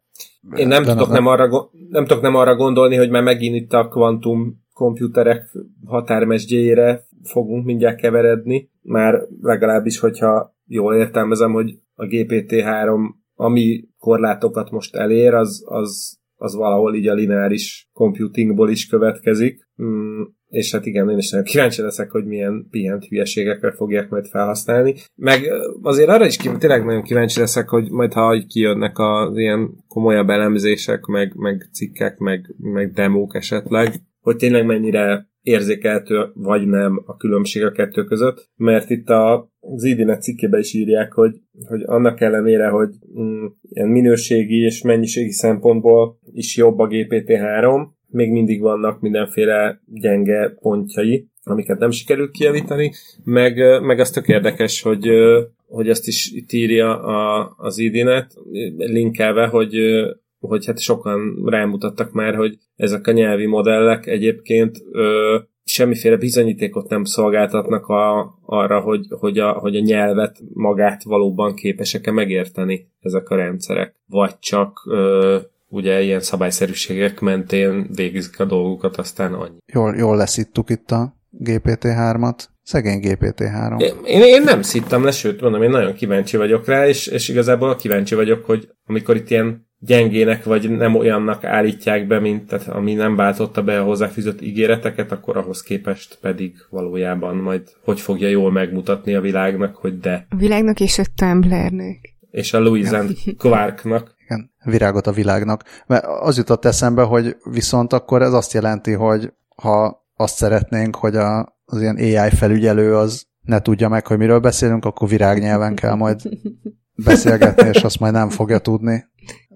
Én nem, tudok nem, nem, arra, nem tudok nem arra gondolni, hogy már megint itt a kvantum komputerek határmesdjéjére fogunk mindjárt keveredni, már legalábbis, hogyha jól értelmezem, hogy a GPT-3 ami korlátokat most elér, az, az, az valahol így a lineáris computingból is következik. Mm, és hát igen, én is nagyon kíváncsi leszek, hogy milyen pihent hülyeségekre fogják majd felhasználni. Meg azért arra is kíváncsi, tényleg nagyon kíváncsi leszek, hogy majd ha kijönnek az ilyen komolyabb elemzések, meg, meg cikkek, meg, meg demók esetleg, hogy tényleg mennyire érzékelhető vagy nem a különbség a kettő között, mert itt a, az Idinet cikkében is írják, hogy, hogy annak ellenére, hogy mm, ilyen minőségi és mennyiségi szempontból is jobb a GPT-3, még mindig vannak mindenféle gyenge pontjai, amiket nem sikerült kijavítani, meg, meg az tök érdekes, hogy, hogy ezt is itt írja a, az Idinet, linkelve, hogy hogy hát sokan rámutattak már, hogy ezek a nyelvi modellek egyébként ö, semmiféle bizonyítékot nem szolgáltatnak a, arra, hogy, hogy, a, hogy a nyelvet magát valóban képesek-e megérteni ezek a rendszerek. Vagy csak ö, ugye ilyen szabályszerűségek mentén végzik a dolgukat, aztán annyi. Jól, jól leszittuk itt a GPT-3-at. Szegény GPT-3. Én, én nem szittem le, sőt, mondom, én nagyon kíváncsi vagyok rá, és, és igazából kíváncsi vagyok, hogy amikor itt ilyen gyengének vagy nem olyannak állítják be, mint tehát ami nem váltotta be a hozzáfűzött ígéreteket, akkor ahhoz képest pedig valójában majd hogy fogja jól megmutatni a világnak, hogy de. A világnak és a Tumblrnek. És a Louis and Clarknak. Igen, virágot a világnak. Mert az jutott eszembe, hogy viszont akkor ez azt jelenti, hogy ha azt szeretnénk, hogy a, az ilyen AI felügyelő az ne tudja meg, hogy miről beszélünk, akkor virágnyelven kell majd beszélgetni, és azt majd nem fogja tudni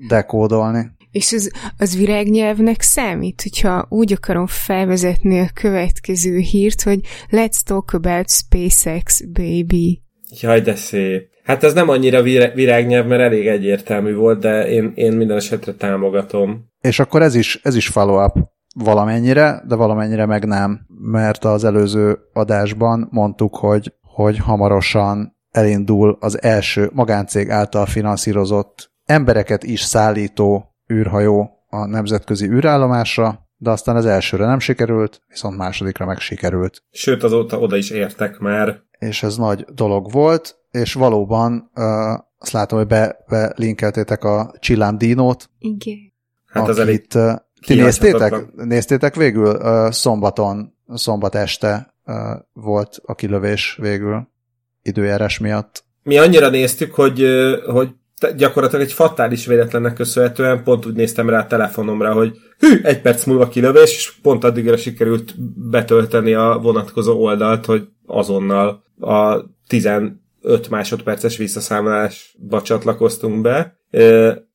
dekódolni. És az, az virágnyelvnek számít, hogyha úgy akarom felvezetni a következő hírt, hogy let's talk about SpaceX, baby. Jaj, de szép. Hát ez nem annyira virágnyelv, mert elég egyértelmű volt, de én, én minden esetre támogatom. És akkor ez is, ez is follow-up valamennyire, de valamennyire meg nem, mert az előző adásban mondtuk, hogy, hogy hamarosan elindul az első magáncég által finanszírozott embereket is szállító űrhajó a nemzetközi űrállomásra, de aztán az elsőre nem sikerült, viszont másodikra meg sikerült. Sőt, azóta oda is értek már. És ez nagy dolog volt, és valóban uh, azt látom, hogy be, belinkeltétek a Csillám Dinót. Igen. Hát az elég uh, ti néztétek, néztétek végül? Uh, szombaton, szombat este uh, volt a kilövés végül időjárás miatt. Mi annyira néztük, hogy, hogy gyakorlatilag egy fatális véletlennek köszönhetően pont úgy néztem rá a telefonomra, hogy hű, egy perc múlva kilövés, és pont addigra sikerült betölteni a vonatkozó oldalt, hogy azonnal a 15 másodperces visszaszámolásba csatlakoztunk be,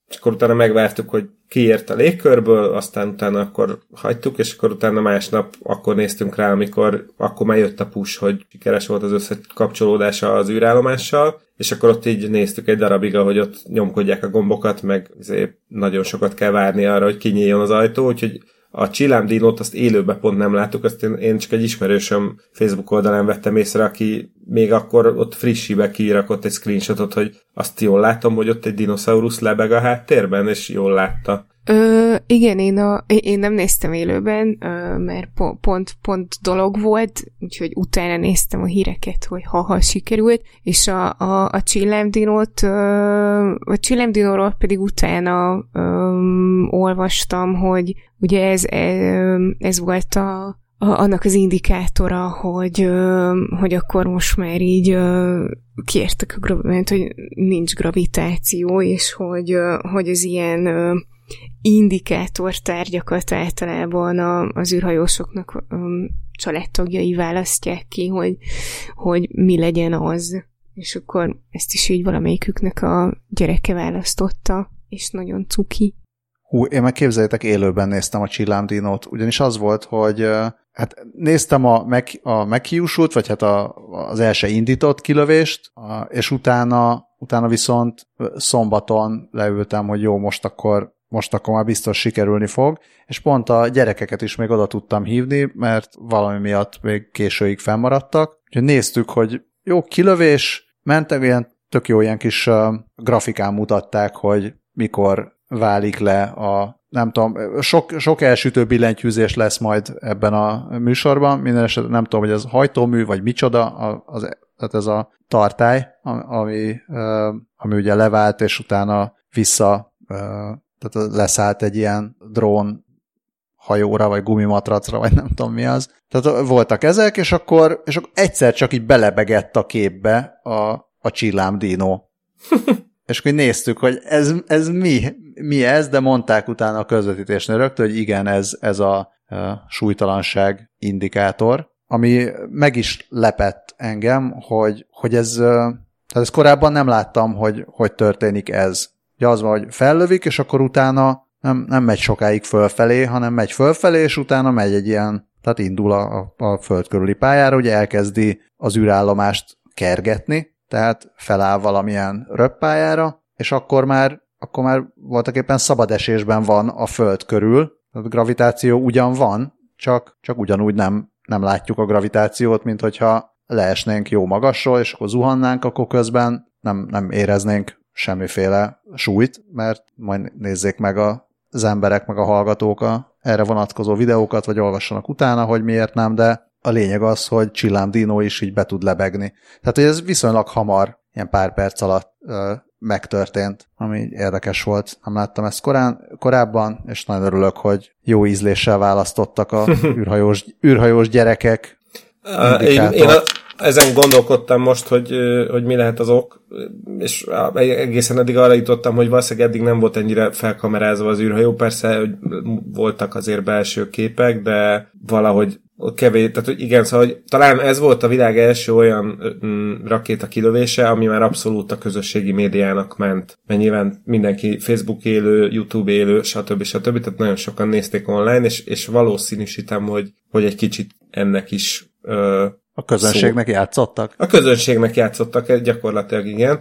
és akkor utána megvártuk, hogy kiért a légkörből, aztán utána akkor hagytuk, és akkor utána másnap akkor néztünk rá, amikor akkor már jött a push, hogy sikeres volt az összekapcsolódása az űrállomással, és akkor ott így néztük egy darabig, ahogy ott nyomkodják a gombokat, meg nagyon sokat kell várni arra, hogy kinyíljon az ajtó, úgyhogy a Csillám Dinót azt élőben pont nem láttuk, azt én, én csak egy ismerősöm Facebook oldalán vettem észre, aki még akkor ott frissibe kiírakott egy screenshotot, hogy azt jól látom, hogy ott egy dinoszaurusz lebeg a háttérben, és jól látta. Ö, igen, én, a, én nem néztem élőben, ö, mert pont, pont, pont dolog volt, úgyhogy utána néztem a híreket, hogy ha-ha sikerült, és a, a, a csillámdinót, ö, a csillámdinóról pedig utána ö, olvastam, hogy ugye ez, ez, ez volt a, annak az indikátora, hogy, hogy akkor most már így kértek a gravitáció, hogy nincs gravitáció, és hogy, hogy az ilyen indikátor tárgyakat általában a, az űrhajósoknak um, családtagjai választják ki, hogy, hogy mi legyen az. És akkor ezt is így valamelyiküknek a gyereke választotta, és nagyon cuki. Hú, én meg képzeljétek, élőben néztem a csillámdinót, ugyanis az volt, hogy hát néztem a, meg, a meghiúsult, vagy hát a, az első indított kilövést, és utána, utána viszont szombaton leültem, hogy jó, most akkor most akkor már biztos sikerülni fog, és pont a gyerekeket is még oda tudtam hívni, mert valami miatt még későig fennmaradtak. Úgyhogy néztük, hogy jó kilövés, mentek ilyen tök jó ilyen kis uh, grafikán mutatták, hogy mikor válik le a nem tudom, sok, sok elsütő billentyűzés lesz majd ebben a műsorban, minden esetben nem tudom, hogy ez hajtómű, vagy micsoda, az, tehát ez a tartály, ami, ami ugye levált, és utána vissza tehát leszállt egy ilyen drón hajóra, vagy gumimatracra, vagy nem tudom mi az. Tehát voltak ezek, és akkor, és akkor egyszer csak így belebegett a képbe a, a csillám dino. és akkor néztük, hogy ez, ez mi, mi ez, de mondták utána a közvetítésnél rögtön, hogy igen, ez, ez a, a súlytalanság indikátor, ami meg is lepett engem, hogy, hogy ez, tehát ezt korábban nem láttam, hogy, hogy történik ez. Ugye az van, hogy fellövik, és akkor utána nem, nem megy sokáig fölfelé, hanem megy fölfelé, és utána megy egy ilyen, tehát indul a, a föld körüli pályára, ugye elkezdi az űrállomást kergetni, tehát feláll valamilyen röppályára, és akkor már, akkor már voltak éppen szabad esésben van a föld körül, a gravitáció ugyan van, csak, csak ugyanúgy nem, nem látjuk a gravitációt, mint hogyha leesnénk jó magasról, és akkor zuhannánk, akkor közben nem, nem éreznénk semmiféle súlyt, mert majd nézzék meg a, az emberek, meg a hallgatók a erre vonatkozó videókat, vagy olvassanak utána, hogy miért nem, de a lényeg az, hogy Csillám Dino is így be tud lebegni. Tehát, hogy ez viszonylag hamar, ilyen pár perc alatt ö, megtörtént, ami érdekes volt. Nem láttam ezt korán, korábban, és nagyon örülök, hogy jó ízléssel választottak a űrhajós, űrhajós gyerekek. Én, én, a, ezen gondolkodtam most, hogy, hogy mi lehet az ok, és egészen eddig arra jutottam, hogy valószínűleg eddig nem volt ennyire felkamerázva az űrhajó, persze hogy voltak azért belső képek, de valahogy kevés, tehát hogy igen, szóval hogy talán ez volt a világ első olyan rakéta kilövése, ami már abszolút a közösségi médiának ment. Mert nyilván mindenki Facebook élő, YouTube élő, stb. stb. Tehát nagyon sokan nézték online, és, és valószínűsítem, hogy, hogy egy kicsit ennek is a közönségnek szó. játszottak? A közönségnek játszottak, gyakorlatilag igen,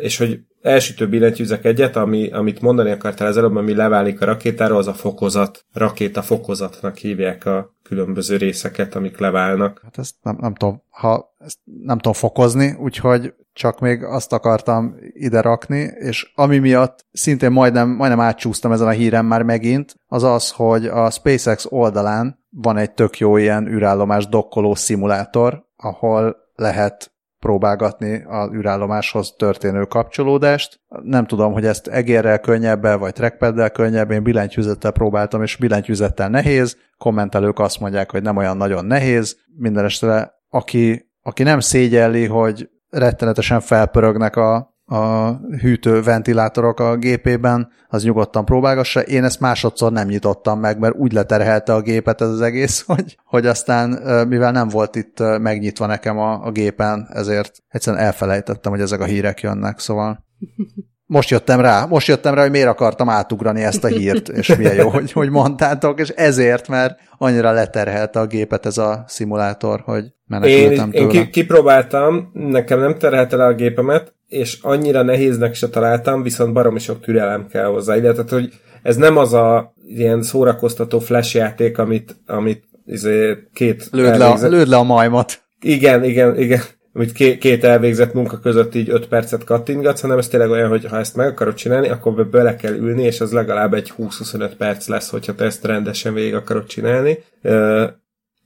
és hogy elsütő billentyűzek egyet, ami, amit mondani akartál az előbb, ami leválik a rakétáról, az a fokozat, rakéta fokozatnak hívják a különböző részeket, amik leválnak. Hát ezt nem, nem tudom, ha ezt nem tudom fokozni, úgyhogy csak még azt akartam ide rakni, és ami miatt szintén majdnem, majdnem átcsúsztam ezen a híren már megint, az az, hogy a SpaceX oldalán van egy tök jó ilyen űrállomás dokkoló szimulátor, ahol lehet próbálgatni az űrállomáshoz történő kapcsolódást. Nem tudom, hogy ezt egérrel könnyebben, vagy trackpaddel könnyebb, én billentyűzettel próbáltam, és billentyűzettel nehéz, kommentelők azt mondják, hogy nem olyan nagyon nehéz, minden estre aki, aki nem szégyelli, hogy rettenetesen felpörögnek a, a hűtő ventilátorok a gépében, az nyugodtan próbálgassa. Én ezt másodszor nem nyitottam meg, mert úgy leterhelte a gépet ez az egész, hogy, hogy aztán, mivel nem volt itt megnyitva nekem a, a gépen, ezért egyszerűen elfelejtettem, hogy ezek a hírek jönnek, szóval most jöttem rá, most jöttem rá, hogy miért akartam átugrani ezt a hírt, és milyen jó, hogy, hogy mondtátok, és ezért, mert annyira leterhelte a gépet ez a szimulátor, hogy menekültem én, tőle. Én kipróbáltam, nekem nem terhelte le a gépemet, és annyira nehéznek se találtam, viszont baromi sok türelem kell hozzá. Illetve, hogy ez nem az a ilyen szórakoztató flash játék, amit, amit izé, két lőd le, a, lőd le a majmot. Igen, igen, igen amit két elvégzett munka között így 5 percet kattingatsz, hanem ez tényleg olyan, hogy ha ezt meg akarod csinálni, akkor bele kell ülni, és az legalább egy 20-25 perc lesz, hogyha te ezt rendesen végig akarod csinálni.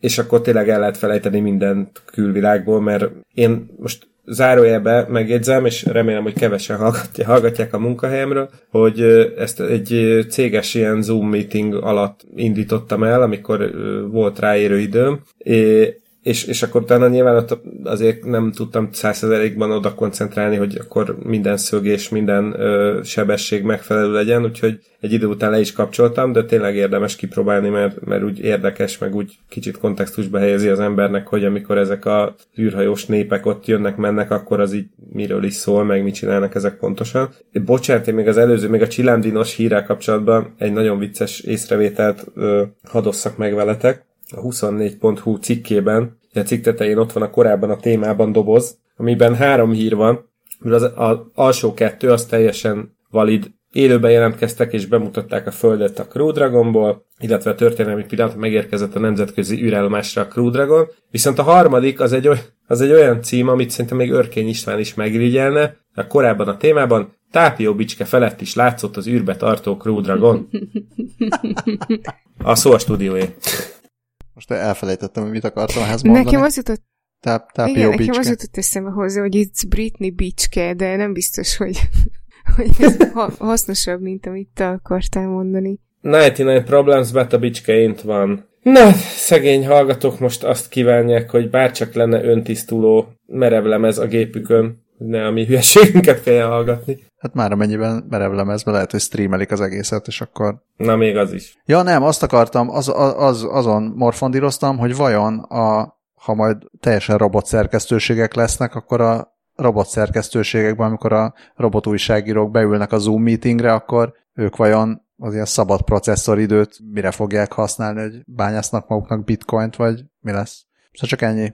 És akkor tényleg el lehet felejteni mindent külvilágból, mert én most zárójelbe megjegyzem, és remélem, hogy kevesen hallgatják, hallgatják a munkahelyemről, hogy ezt egy céges ilyen Zoom meeting alatt indítottam el, amikor volt ráérő időm, és, és akkor utána nyilván ott azért nem tudtam százszerzelékban oda koncentrálni, hogy akkor minden szögés, minden ö, sebesség megfelelő legyen, úgyhogy egy idő után le is kapcsoltam, de tényleg érdemes kipróbálni, mert, mert úgy érdekes, meg úgy kicsit kontextusba helyezi az embernek, hogy amikor ezek a űrhajós népek ott jönnek, mennek, akkor az így miről is szól, meg mit csinálnak ezek pontosan. Bocsánat, én még az előző, még a csillámdinos hírrel kapcsolatban egy nagyon vicces észrevételt ö, hadosszak meg veletek a 24.hu cikkében, a cikk tetején ott van a korábban a témában doboz, amiben három hír van, az, az alsó kettő az teljesen valid élőben jelentkeztek és bemutatták a Földet a Crew Dragonból, illetve a történelmi pillanat megérkezett a nemzetközi űrállomásra a Crew Dragon. Viszont a harmadik az egy, oly, az egy olyan cím, amit szerintem még Örkény István is megirigyelne, a korábban a témában Tápió Bicske felett is látszott az űrbe tartó Crew Dragon. A szó a stúdióé. Most elfelejtettem, hogy mit akartam ehhez mondani. Nekem az jutott Táp, tápió Igen, nekem az jutott eszembe hozzá, hogy itt Britney Bicske, de nem biztos, hogy, hogy ez hasznosabb, mint amit te akartál mondani. 99 Problems, but a bicskeint van. Na, szegény hallgatók most azt kívánják, hogy bárcsak lenne öntisztuló merevlemez a gépükön, ne a mi hülyeségünket kelljen hallgatni. Hát már amennyiben merevlemezben lehet, hogy streamelik az egészet, és akkor... Na, még az is. Ja, nem, azt akartam, az, az, azon morfondíroztam, hogy vajon a, ha majd teljesen robot szerkesztőségek lesznek, akkor a robot szerkesztőségekben, amikor a robot újságírók beülnek a Zoom meetingre, akkor ők vajon az ilyen szabad processzoridőt mire fogják használni, hogy bányásznak maguknak bitcoint, vagy mi lesz? Szóval csak ennyi.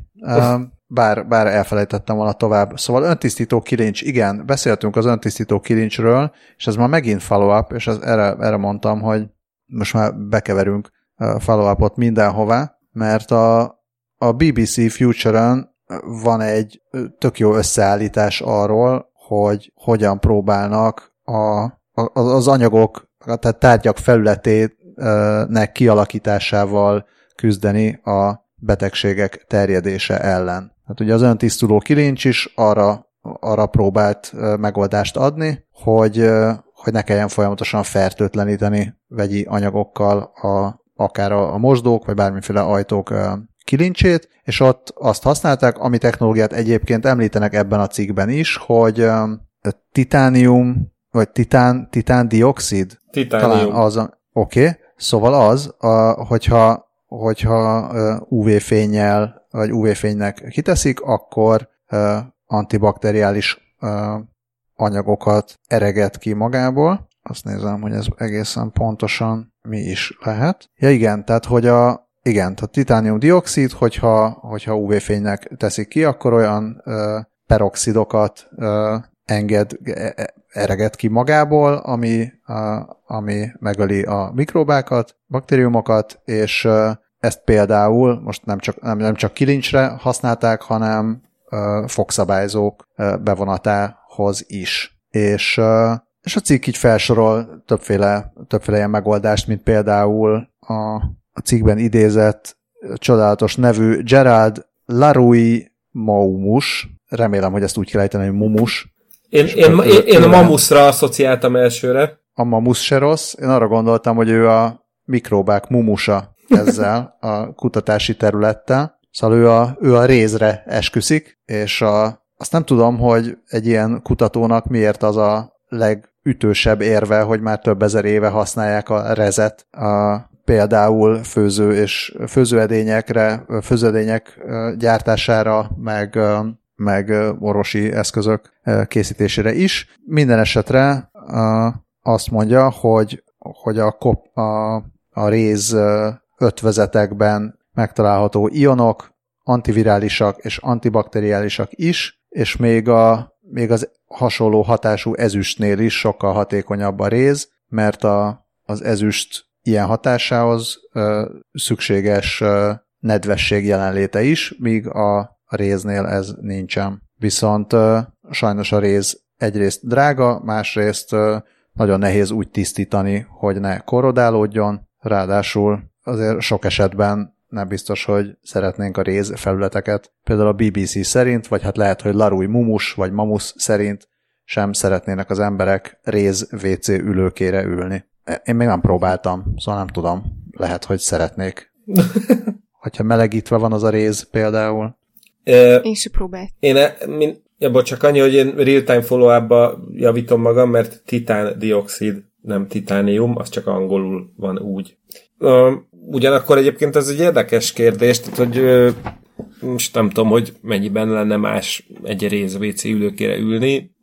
Bár, bár elfelejtettem volna tovább. Szóval öntisztító kilincs, igen, beszéltünk az öntisztító kilincsről, és ez már megint follow-up, és ez, erre, erre mondtam, hogy most már bekeverünk follow-upot mindenhová, mert a, a BBC Future-ön van egy tök jó összeállítás arról, hogy hogyan próbálnak a, az anyagok, tehát tárgyak felületének kialakításával küzdeni a betegségek terjedése ellen. Hát ugye az öntisztuló kilincs is arra, arra próbált megoldást adni, hogy, hogy ne kelljen folyamatosan fertőtleníteni vegyi anyagokkal a, akár a, a mosdók, vagy bármiféle ajtók kilincsét, és ott azt használták, ami technológiát egyébként említenek ebben a cikkben is, hogy titánium, vagy titán, titán dioxid? Titánium. Talán az, oké, okay. szóval az, a, hogyha hogyha UV-fényel vagy UV-fénynek kiteszik, akkor antibakteriális anyagokat ereget ki magából. Azt nézem, hogy ez egészen pontosan mi is lehet. Ja igen, tehát hogy a igen, tehát titánium-dioxid, hogyha, hogyha UV-fénynek teszik ki, akkor olyan ö, peroxidokat ö, enged, e, e, ereget ki magából, ami, a, ami megöli a mikrobákat, baktériumokat, és ezt például most nem csak, nem, nem csak kilincsre használták, hanem fogszabályzók bevonatához is. És, és a cikk így felsorol többféle, többféle ilyen megoldást, mint például a, a cikkben idézett csodálatos nevű Gerald Larui Maumus, remélem, hogy ezt úgy kell ejteni, hogy Mumus. Én, én, én, én a Mamusra asszociáltam elsőre. A Mamus se rossz. Én arra gondoltam, hogy ő a mikróbák mumusa ezzel a kutatási területtel. Szóval ő a, ő a rézre esküszik, és a, azt nem tudom, hogy egy ilyen kutatónak miért az a legütősebb érve, hogy már több ezer éve használják a rezet a, például főző és főzőedényekre, főzőedények gyártására, meg, meg orvosi eszközök készítésére is. Minden esetre azt mondja, hogy, hogy a, kop, a, a réz ötvezetekben megtalálható ionok, antivirálisak és antibakteriálisak is, és még, a, még az hasonló hatású ezüstnél is sokkal hatékonyabb a réz, mert a, az ezüst ilyen hatásához ö, szükséges ö, nedvesség jelenléte is, míg a, a réznél ez nincsen. Viszont sajnos a réz egyrészt drága, másrészt nagyon nehéz úgy tisztítani, hogy ne korrodálódjon, ráadásul azért sok esetben nem biztos, hogy szeretnénk a réz felületeket. Például a BBC szerint, vagy hát lehet, hogy Larui Mumus vagy Mamus szerint sem szeretnének az emberek réz WC ülőkére ülni. Én még nem próbáltam, szóval nem tudom. Lehet, hogy szeretnék. Hogyha melegítve van az a réz például. Én sem próbált. Én, e, min, ja, csak annyi, hogy én real-time follow javítom magam, mert titán dioxid, nem titánium, az csak angolul van úgy. Ugyanakkor egyébként ez egy érdekes kérdés, tehát hogy most nem tudom, hogy mennyiben lenne más egy rész WC ülőkére ülni,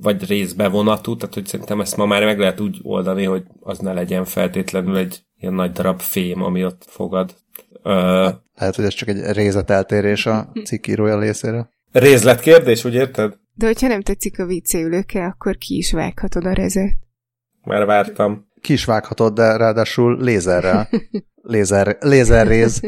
vagy részbevonatú, tehát hogy szerintem ezt ma már meg lehet úgy oldani, hogy az ne legyen feltétlenül egy ilyen nagy darab fém, ami ott fogad. Ö... Lehet, hogy ez csak egy részleteltérés a cikkírója részéről. Részletkérdés, úgy érted? De hogyha nem tetszik a WC ülőke, akkor ki is vághatod a rezet. Már vártam. Ki is vághatod, de ráadásul lézerrel. Lézer, lézerréz,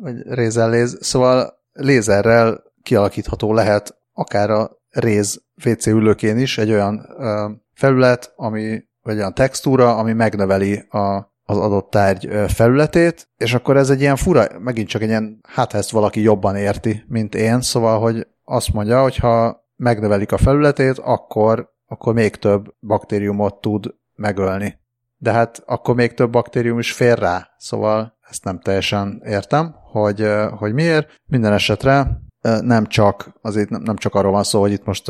vagy rézelléz. Szóval lézerrel kialakítható lehet akár a réz WC ülőkén is egy olyan ö, felület, ami, vagy olyan textúra, ami megnöveli a, az adott tárgy felületét, és akkor ez egy ilyen fura, megint csak egy ilyen, hát ezt valaki jobban érti, mint én, szóval, hogy azt mondja, hogy ha megnövelik a felületét, akkor, akkor még több baktériumot tud megölni. De hát akkor még több baktérium is fér rá, szóval ezt nem teljesen értem, hogy, hogy miért. Minden esetre nem csak, azért nem csak arról van szó, hogy itt most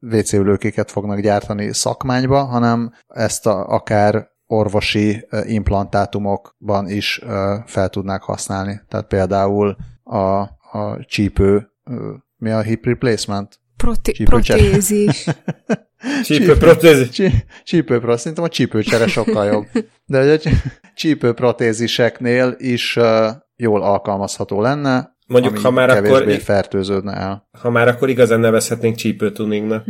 WC ülőkéket fognak gyártani szakmányba, hanem ezt a, akár orvosi implantátumokban is fel tudnák használni. Tehát például a, a csípő, mi a hip replacement? Proti- protézis. Csípő protézis. Csípő protézis. Szerintem a csípőcsere sokkal jobb. De a csípő protéziseknél is jól alkalmazható lenne, Mondjuk, ha már akkor... fertőződne el. Ha már akkor igazán nevezhetnénk csípőtuningnak.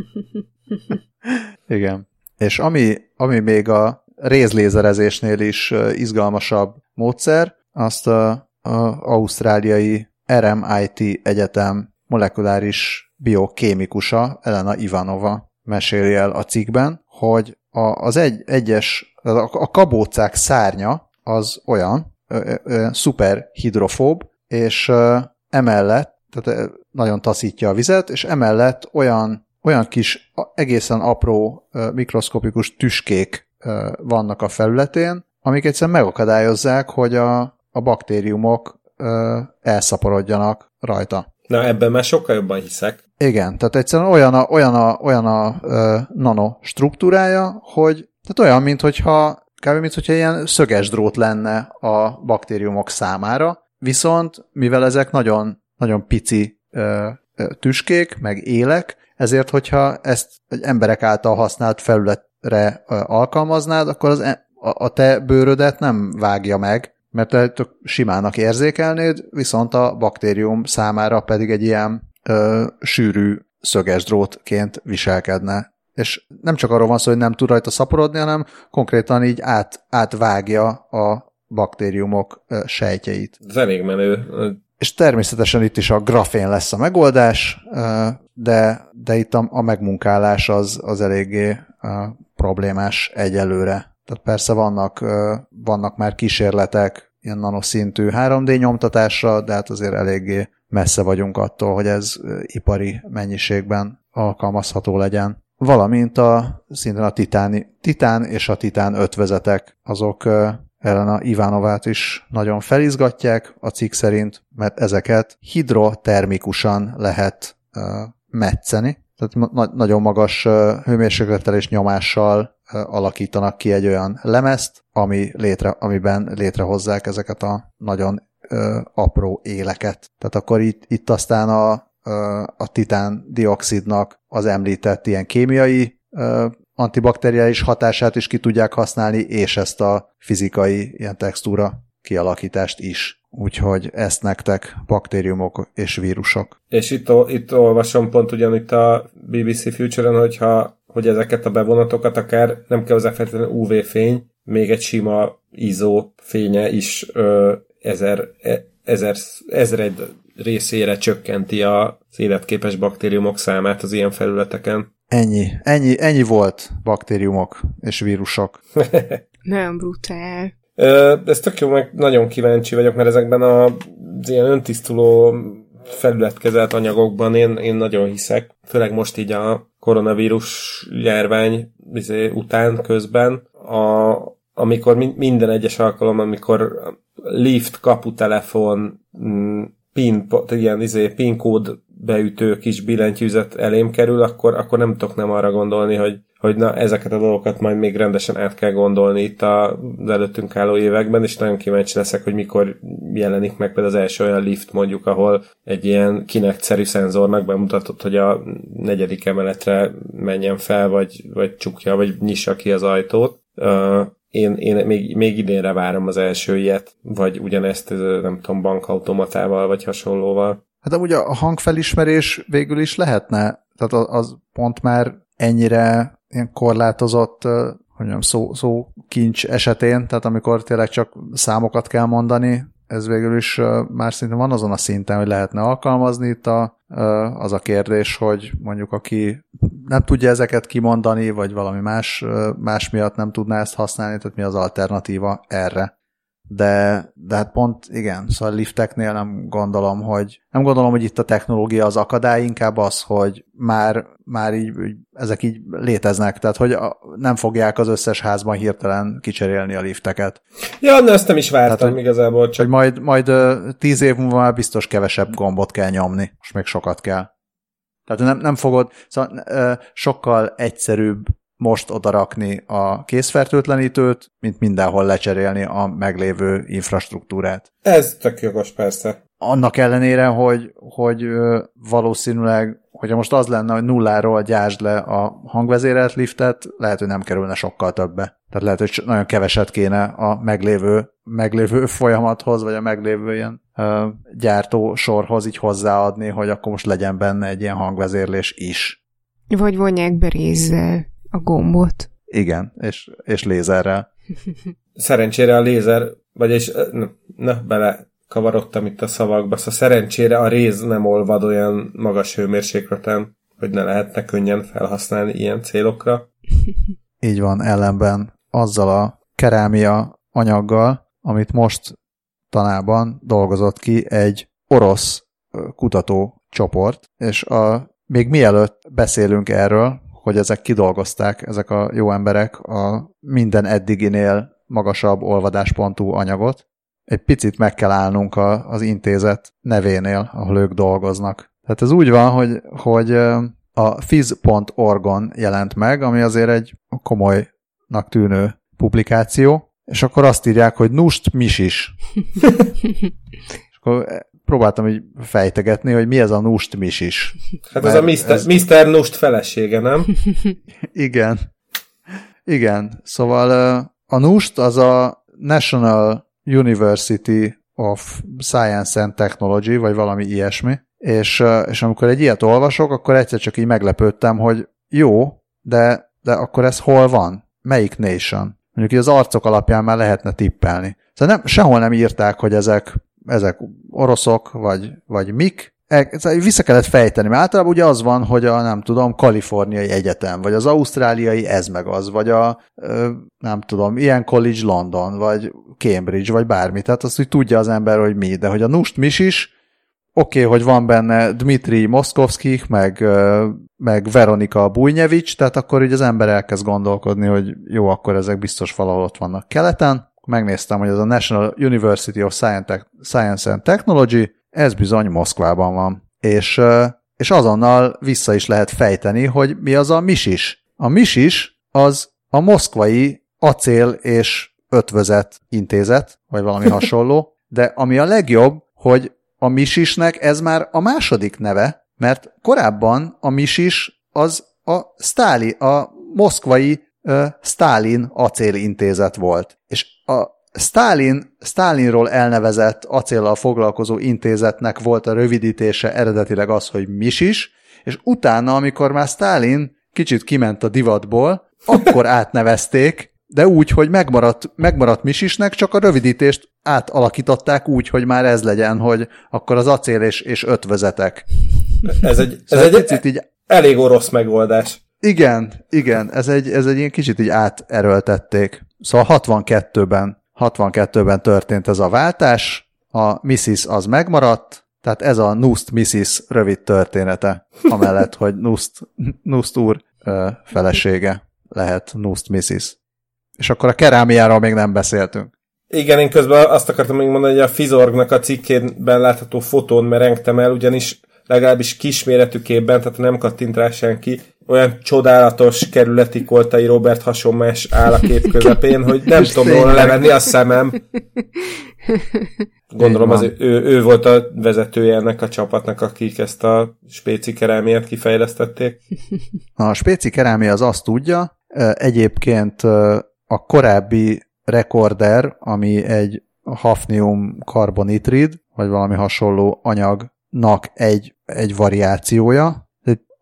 Igen. És ami, ami még a rézlézerezésnél is izgalmasabb módszer, azt a, a ausztráliai RMIT Egyetem molekuláris biokémikusa Elena Ivanova meséli el a cikkben, hogy a, az egy, egyes, a, a kabócák szárnya az olyan, szuper hidrofób, és emellett, tehát nagyon taszítja a vizet, és emellett olyan, olyan kis, egészen apró mikroszkopikus tüskék vannak a felületén, amik egyszerűen megakadályozzák, hogy a, a baktériumok elszaporodjanak rajta. Na, ebben már sokkal jobban hiszek. Igen, tehát egyszerűen olyan a, olyan a, olyan a ö, nano struktúrája, hogy tehát olyan, mintha kb. mint hogyha ilyen szöges drót lenne a baktériumok számára, Viszont, mivel ezek nagyon, nagyon pici ö, ö, tüskék, meg élek, ezért, hogyha ezt egy emberek által használt felületre ö, alkalmaznád, akkor az, e, a, a te bőrödet nem vágja meg, mert te tök simának érzékelnéd, viszont a baktérium számára pedig egy ilyen ö, sűrű szöges drótként viselkedne. És nem csak arról van szó, hogy nem tud rajta szaporodni, hanem konkrétan így át, átvágja a baktériumok sejtjeit. Ez elég menő. És természetesen itt is a grafén lesz a megoldás, de, de itt a, a megmunkálás az, az eléggé problémás egyelőre. Tehát persze vannak, vannak már kísérletek ilyen nanoszintű 3D nyomtatásra, de hát azért eléggé messze vagyunk attól, hogy ez ipari mennyiségben alkalmazható legyen. Valamint a szintén a titáni, titán és a titán ötvezetek, azok Elena Ivanovát is nagyon felizgatják a cikk szerint, mert ezeket hidrotermikusan lehet uh, metszeni, tehát na- nagyon magas hőmérséklettel és nyomással alakítanak ki egy olyan lemezt, ami létre, amiben létrehozzák ezeket a nagyon uh, apró éleket. Tehát akkor itt, itt aztán a, a titán dioxidnak az említett ilyen kémiai uh, antibakteriális hatását is ki tudják használni, és ezt a fizikai ilyen textúra kialakítást is. Úgyhogy ezt nektek baktériumok és vírusok. És itt, itt olvasom pont ugyanitt a BBC Future-en, hogyha, hogy ezeket a bevonatokat akár nem kell hozzá feltétlenül UV-fény, még egy sima ISO fénye is ö, ezer, e, ezer, ezred részére csökkenti az életképes baktériumok számát az ilyen felületeken. Ennyi, ennyi, ennyi volt baktériumok és vírusok. Nem brutál. Ez tök jó, meg nagyon kíváncsi vagyok, mert ezekben a, az ilyen öntisztuló felületkezelt anyagokban én, én nagyon hiszek, főleg most így a koronavírus járvány izé, után, közben, a, amikor minden egyes alkalom, amikor lift, kaputelefon, mm, PIN, ilyen izé, PIN kód beütő kis billentyűzet elém kerül, akkor, akkor nem tudok nem arra gondolni, hogy, hogy na, ezeket a dolgokat majd még rendesen át kell gondolni itt az előttünk álló években, és nagyon kíváncsi leszek, hogy mikor jelenik meg például az első olyan lift mondjuk, ahol egy ilyen kinect-szerű szenzornak bemutatott, hogy a negyedik emeletre menjen fel, vagy, vagy csukja, vagy nyissa ki az ajtót. Uh, én, én még, még idénre várom az első ilyet, vagy ugyanezt, nem tudom, bankautomatával, vagy hasonlóval. Hát amúgy a hangfelismerés végül is lehetne, tehát az pont már ennyire ilyen korlátozott hogy mondjam, szó, szó kincs esetén, tehát amikor tényleg csak számokat kell mondani, ez végül is már szinte van azon a szinten, hogy lehetne alkalmazni. Itt a, az a kérdés, hogy mondjuk aki nem tudja ezeket kimondani, vagy valami más, más miatt nem tudná ezt használni, tehát mi az alternatíva erre de, de hát pont igen, szóval lifteknél nem gondolom, hogy nem gondolom, hogy itt a technológia az akadály, inkább az, hogy már, már így, ezek így léteznek, tehát hogy a, nem fogják az összes házban hirtelen kicserélni a lifteket. Ja, de ezt nem is vártam tehát, hogy, igazából. Csak... Hogy majd, majd tíz év múlva már biztos kevesebb gombot kell nyomni, most még sokat kell. Tehát nem, nem fogod, szóval sokkal egyszerűbb most odarakni a készfertőtlenítőt, mint mindenhol lecserélni a meglévő infrastruktúrát. Ez tök jogos, persze. Annak ellenére, hogy, hogy valószínűleg, hogyha most az lenne, hogy nulláról gyásd le a hangvezérelt liftet, lehet, hogy nem kerülne sokkal többe. Tehát lehet, hogy nagyon keveset kéne a meglévő, meglévő folyamathoz, vagy a meglévő ilyen uh, gyártó sorhoz így hozzáadni, hogy akkor most legyen benne egy ilyen hangvezérlés is. Vagy vonják be rézzel a gombot. Igen, és, és lézerrel. Szerencsére a lézer, vagyis na, na bele kavarodtam itt a szavakba, szóval szerencsére a réz nem olvad olyan magas hőmérsékleten, hogy ne lehetne könnyen felhasználni ilyen célokra. Így van, ellenben azzal a kerámia anyaggal, amit most tanában dolgozott ki egy orosz kutatócsoport, és a, még mielőtt beszélünk erről, hogy ezek kidolgozták, ezek a jó emberek a minden eddiginél magasabb olvadáspontú anyagot. Egy picit meg kell állnunk a, az intézet nevénél, ahol ők dolgoznak. Tehát ez úgy van, hogy, hogy a fiz.org-on jelent meg, ami azért egy komolynak tűnő publikáció, és akkor azt írják, hogy nust misis. és akkor próbáltam így fejtegetni, hogy mi ez a Nust is. Hát ez a Mr. Ez... Mr. Nust felesége, nem? Igen. Igen. Szóval a Nust az a National University of Science and Technology, vagy valami ilyesmi, és, és amikor egy ilyet olvasok, akkor egyszer csak így meglepődtem, hogy jó, de, de akkor ez hol van? Melyik nation? mondjuk az arcok alapján már lehetne tippelni. Szóval nem, sehol nem írták, hogy ezek, ezek oroszok, vagy, vagy mik, vissza kellett fejteni, mert általában ugye az van, hogy a, nem tudom, kaliforniai egyetem, vagy az ausztráliai ez meg az, vagy a, nem tudom, ilyen college London, vagy Cambridge, vagy bármi. Tehát azt hogy tudja az ember, hogy mi, de hogy a Nust Mis is, oké, okay, hogy van benne Dmitri Moszkovszki, meg, meg Veronika Bujnyevics, tehát akkor így az ember elkezd gondolkodni, hogy jó, akkor ezek biztos valahol ott vannak keleten. Megnéztem, hogy az a National University of Science and Technology, ez bizony Moszkvában van. És, és azonnal vissza is lehet fejteni, hogy mi az a misis. A misis az a moszkvai acél és ötvözet intézet, vagy valami hasonló, de ami a legjobb, hogy a misisnek ez már a második neve, mert korábban a misis az a Stáli, a moszkvai Stálin acélintézet volt. És a Stalin, Stalinról elnevezett acéllal foglalkozó intézetnek volt a rövidítése eredetileg az, hogy MISIS, és utána, amikor már Stalin kicsit kiment a divatból, akkor átnevezték, de úgy, hogy megmaradt, megmaradt Misisnek, csak a rövidítést átalakították úgy, hogy már ez legyen, hogy akkor az acél és, és ötvözetek. Ez egy, ez szóval egy picit így... elég orosz megoldás. Igen, igen, ez egy, ez egy ilyen kicsit így áterőltették. Szóval 62-ben 62-ben történt ez a váltás, a Mrs. az megmaradt, tehát ez a Nust Mrs. rövid története, amellett, hogy Nust, Nust úr ö, felesége lehet Nust Mrs. És akkor a kerámiáról még nem beszéltünk. Igen, én közben azt akartam még mondani, hogy a Fizorgnak a cikkében látható fotón merengtem el, ugyanis legalábbis kisméretű képben, tehát nem kattint rá senki, olyan csodálatos kerületi koltai Robert hasonmás áll a kép közepén, hogy nem tudom róla levenni a szemem. Gondolom az ő, ő volt a vezetője ennek a csapatnak, akik ezt a spéci kerámiát kifejlesztették. A spéci kerámia az azt tudja, egyébként a korábbi rekorder, ami egy hafnium karbonitrid, vagy valami hasonló anyagnak egy, egy variációja,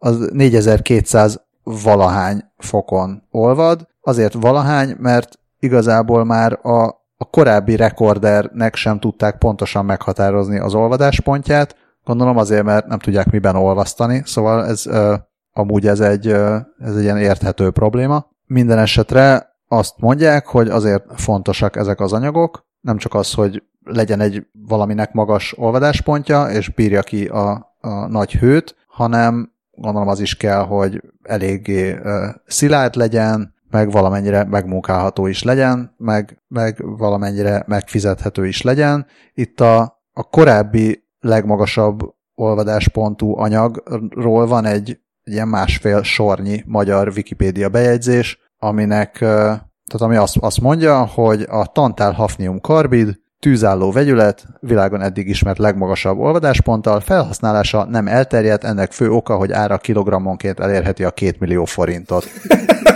az 4200 valahány fokon olvad, azért valahány, mert igazából már a, a korábbi rekordernek sem tudták pontosan meghatározni az olvadáspontját, gondolom azért, mert nem tudják miben olvasztani, szóval ez ö, amúgy ez egy, ö, ez egy ilyen érthető probléma. Minden esetre azt mondják, hogy azért fontosak ezek az anyagok, nem csak az, hogy legyen egy valaminek magas olvadáspontja, és bírja ki a, a nagy hőt, hanem gondolom az is kell, hogy eléggé szilárd legyen, meg valamennyire megmunkálható is legyen, meg, meg valamennyire megfizethető is legyen. Itt a, a korábbi legmagasabb olvadáspontú anyagról van egy, egy ilyen másfél sornyi magyar Wikipédia bejegyzés, aminek, tehát ami azt, azt mondja, hogy a tantál hafnium karbid tűzálló vegyület, világon eddig ismert legmagasabb olvadásponttal, felhasználása nem elterjedt, ennek fő oka, hogy ára kilogrammonként elérheti a két millió forintot.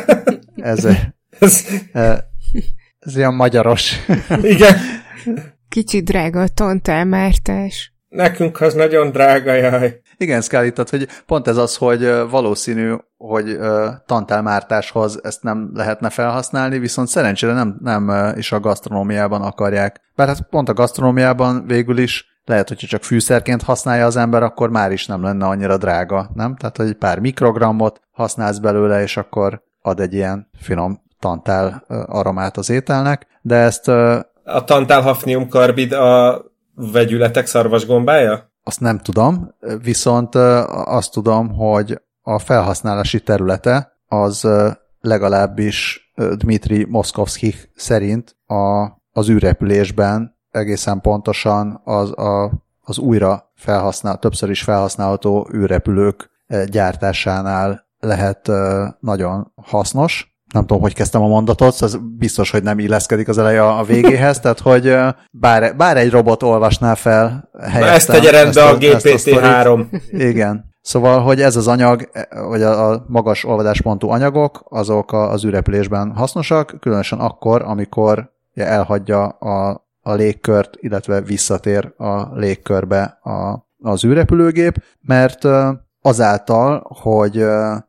ez, ez, ez ilyen magyaros. Igen. Kicsit drága a tontálmártás. Nekünk az nagyon drága, jaj. Igen, Scully, hogy pont ez az, hogy valószínű, hogy tantálmártáshoz ezt nem lehetne felhasználni, viszont szerencsére nem, nem is a gasztronómiában akarják. Bár hát pont a gasztronómiában végül is lehet, hogyha csak fűszerként használja az ember, akkor már is nem lenne annyira drága, nem? Tehát, hogy egy pár mikrogrammot használsz belőle, és akkor ad egy ilyen finom tantál aromát az ételnek, de ezt... A tantál hafnium karbid a vegyületek szarvasgombája? Azt nem tudom, viszont azt tudom, hogy a felhasználási területe az legalábbis Dmitri Moszkovszki szerint a, az űrrepülésben egészen pontosan az, a, az újra felhasznál, többször is felhasználható űrrepülők gyártásánál lehet nagyon hasznos, nem tudom, hogy kezdtem a mondatot, az biztos, hogy nem illeszkedik az eleje a végéhez, tehát hogy bár, bár egy robot olvasná fel helyettem. Ezt tegye rendbe a, a GPT-3. Igen. Szóval, hogy ez az anyag, vagy a, a magas olvadáspontú anyagok, azok az űrrepülésben hasznosak, különösen akkor, amikor elhagyja a, a légkört, illetve visszatér a légkörbe a, az űrrepülőgép, mert azáltal, hogy,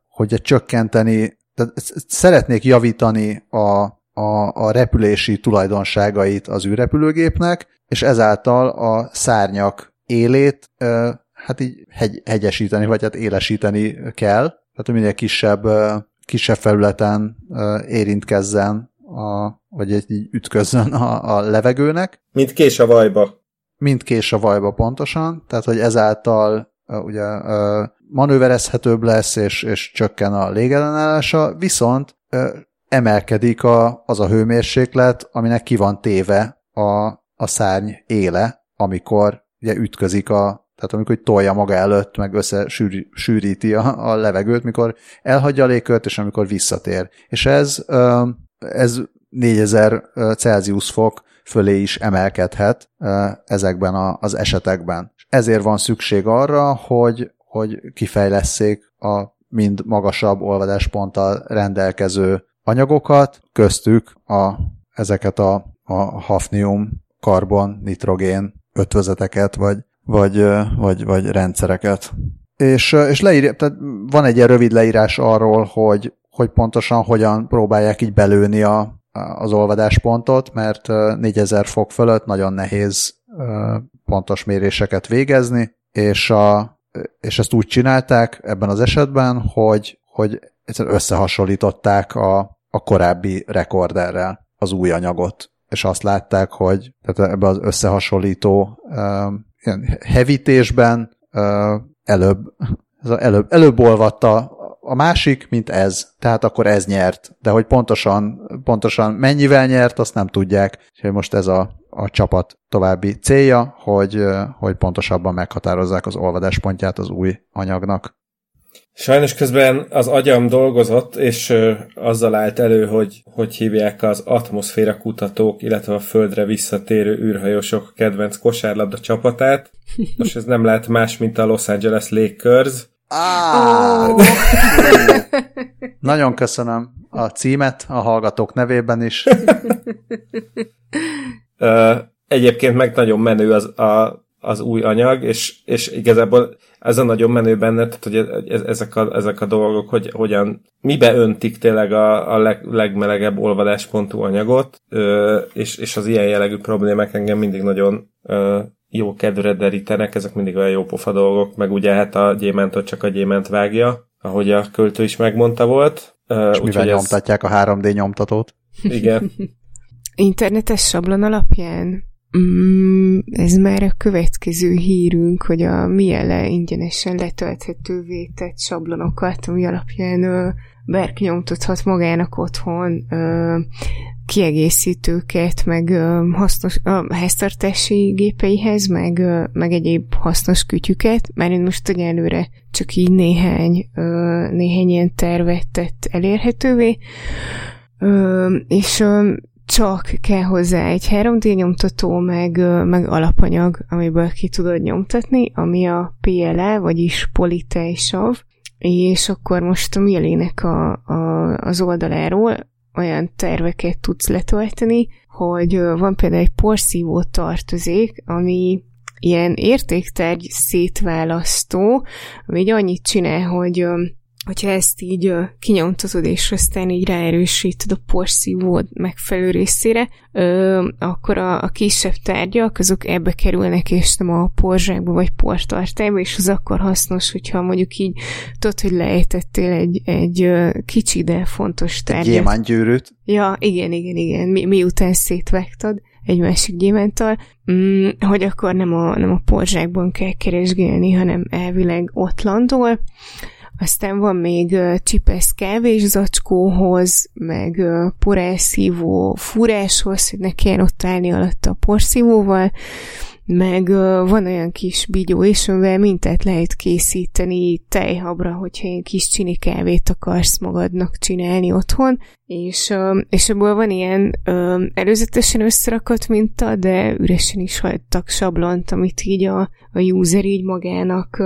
hogy csökkenteni tehát szeretnék javítani a, a, a repülési tulajdonságait az űrrepülőgépnek, és ezáltal a szárnyak élét hát így hegy, hegyesíteni, vagy hát élesíteni kell, tehát minél kisebb, kisebb felületen érintkezzen, a, vagy így ütközzön a, a levegőnek. Mint kés a vajba. Mint kés a vajba pontosan, tehát hogy ezáltal ugye manőverezhetőbb lesz, és, és csökken a légellenállása, viszont emelkedik a, az a hőmérséklet, aminek ki van téve a, a szárny éle, amikor ugye ütközik a, tehát amikor tolja maga előtt, meg összesűríti a, a levegőt, mikor elhagyja a légkört, és amikor visszatér. És ez, ez 4000 Celsius fok fölé is emelkedhet ezekben az esetekben. Ezért van szükség arra, hogy, hogy kifejleszék a mind magasabb olvadásponttal rendelkező anyagokat, köztük a, ezeket a, a hafnium, karbon, nitrogén ötvözeteket, vagy, vagy, vagy, vagy rendszereket. És, és leírja, tehát van egy ilyen rövid leírás arról, hogy, hogy pontosan hogyan próbálják így belőni a, az olvadáspontot, mert 4000 fok fölött nagyon nehéz pontos méréseket végezni, és, a, és ezt úgy csinálták ebben az esetben, hogy, hogy összehasonlították a, a korábbi rekorderrel az új anyagot, és azt látták, hogy tehát ebben az összehasonlító ilyen hevítésben előbb, ez a előbb, előbb olvatta a másik, mint ez. Tehát akkor ez nyert. De hogy pontosan, pontosan mennyivel nyert, azt nem tudják. És most ez a, a csapat további célja, hogy, hogy pontosabban meghatározzák az olvadáspontját az új anyagnak. Sajnos közben az agyam dolgozott, és ö, azzal állt elő, hogy hogy hívják az atmoszféra kutatók, illetve a földre visszatérő űrhajósok kedvenc kosárlabda csapatát. Most ez nem lehet más, mint a Los Angeles Lakers. Ah! Oh. Nagyon köszönöm a címet a hallgatók nevében is. ö, egyébként meg nagyon menő az, a, az új anyag, és, és igazából ez a nagyon menő benne, tehát hogy ezek a, ezek a dolgok, hogy hogyan, mibe öntik tényleg a, a leg, legmelegebb olvadáspontú anyagot, ö, és, és az ilyen jellegű problémák engem mindig nagyon ö, jó kedvre derítenek, ezek mindig olyan jó pofa dolgok, meg ugye hát a gyémántot csak a gyémánt vágja, ahogy a költő is megmondta volt. Ö, és mivel nyomtatják ez... a 3D nyomtatót. Igen. Internetes sablon alapján Mm, ez már a következő hírünk, hogy a Miele ingyenesen letölthetővé tett sablonokat, ami alapján ö, bárki nyomtathat magának otthon ö, kiegészítőket, meg ö, hasznos ö, háztartási gépeihez, meg, ö, meg egyéb hasznos kütyüket, mert én most egyelőre csak így néhány, ö, néhány ilyen tervet tett elérhetővé, ö, és ö, csak kell hozzá egy 3D nyomtató, meg, meg alapanyag, amiből ki tudod nyomtatni, ami a PLE, vagyis Polytejsav, és akkor most a Mielének a, a, az oldaláról olyan terveket tudsz letölteni, hogy van például egy porszívó tartozék, ami ilyen értéktárgy szétválasztó, ami annyit csinál, hogy hogyha ezt így uh, kinyomtatod, és aztán így ráerősíted a porszívód megfelelő részére, uh, akkor a, a kisebb tárgyak, azok ebbe kerülnek, és nem a porzsákba vagy portartályba, és az akkor hasznos, hogyha mondjuk így tudod, hogy lejtettél egy, egy uh, kicsi, de fontos tárgyat. Gyémánygyűrűt. Ja, igen, igen, igen, mi, miután szétvágtad egy másik gyémántal, mm, hogy akkor nem a, nem a porzsákban kell keresgélni, hanem elvileg ott landol, aztán van még csipesz kávészacskóhoz, meg uh, porelszívó furáshoz, hogy ne kelljen ott állni alatt a porszívóval, meg van olyan kis bigyó is, amivel mintát lehet készíteni tejhabra, hogyha ilyen kis csini kávét akarsz magadnak csinálni otthon, és, és ebből van ilyen előzetesen összerakott minta, de üresen is hagytak sablont, amit így a, a user így magának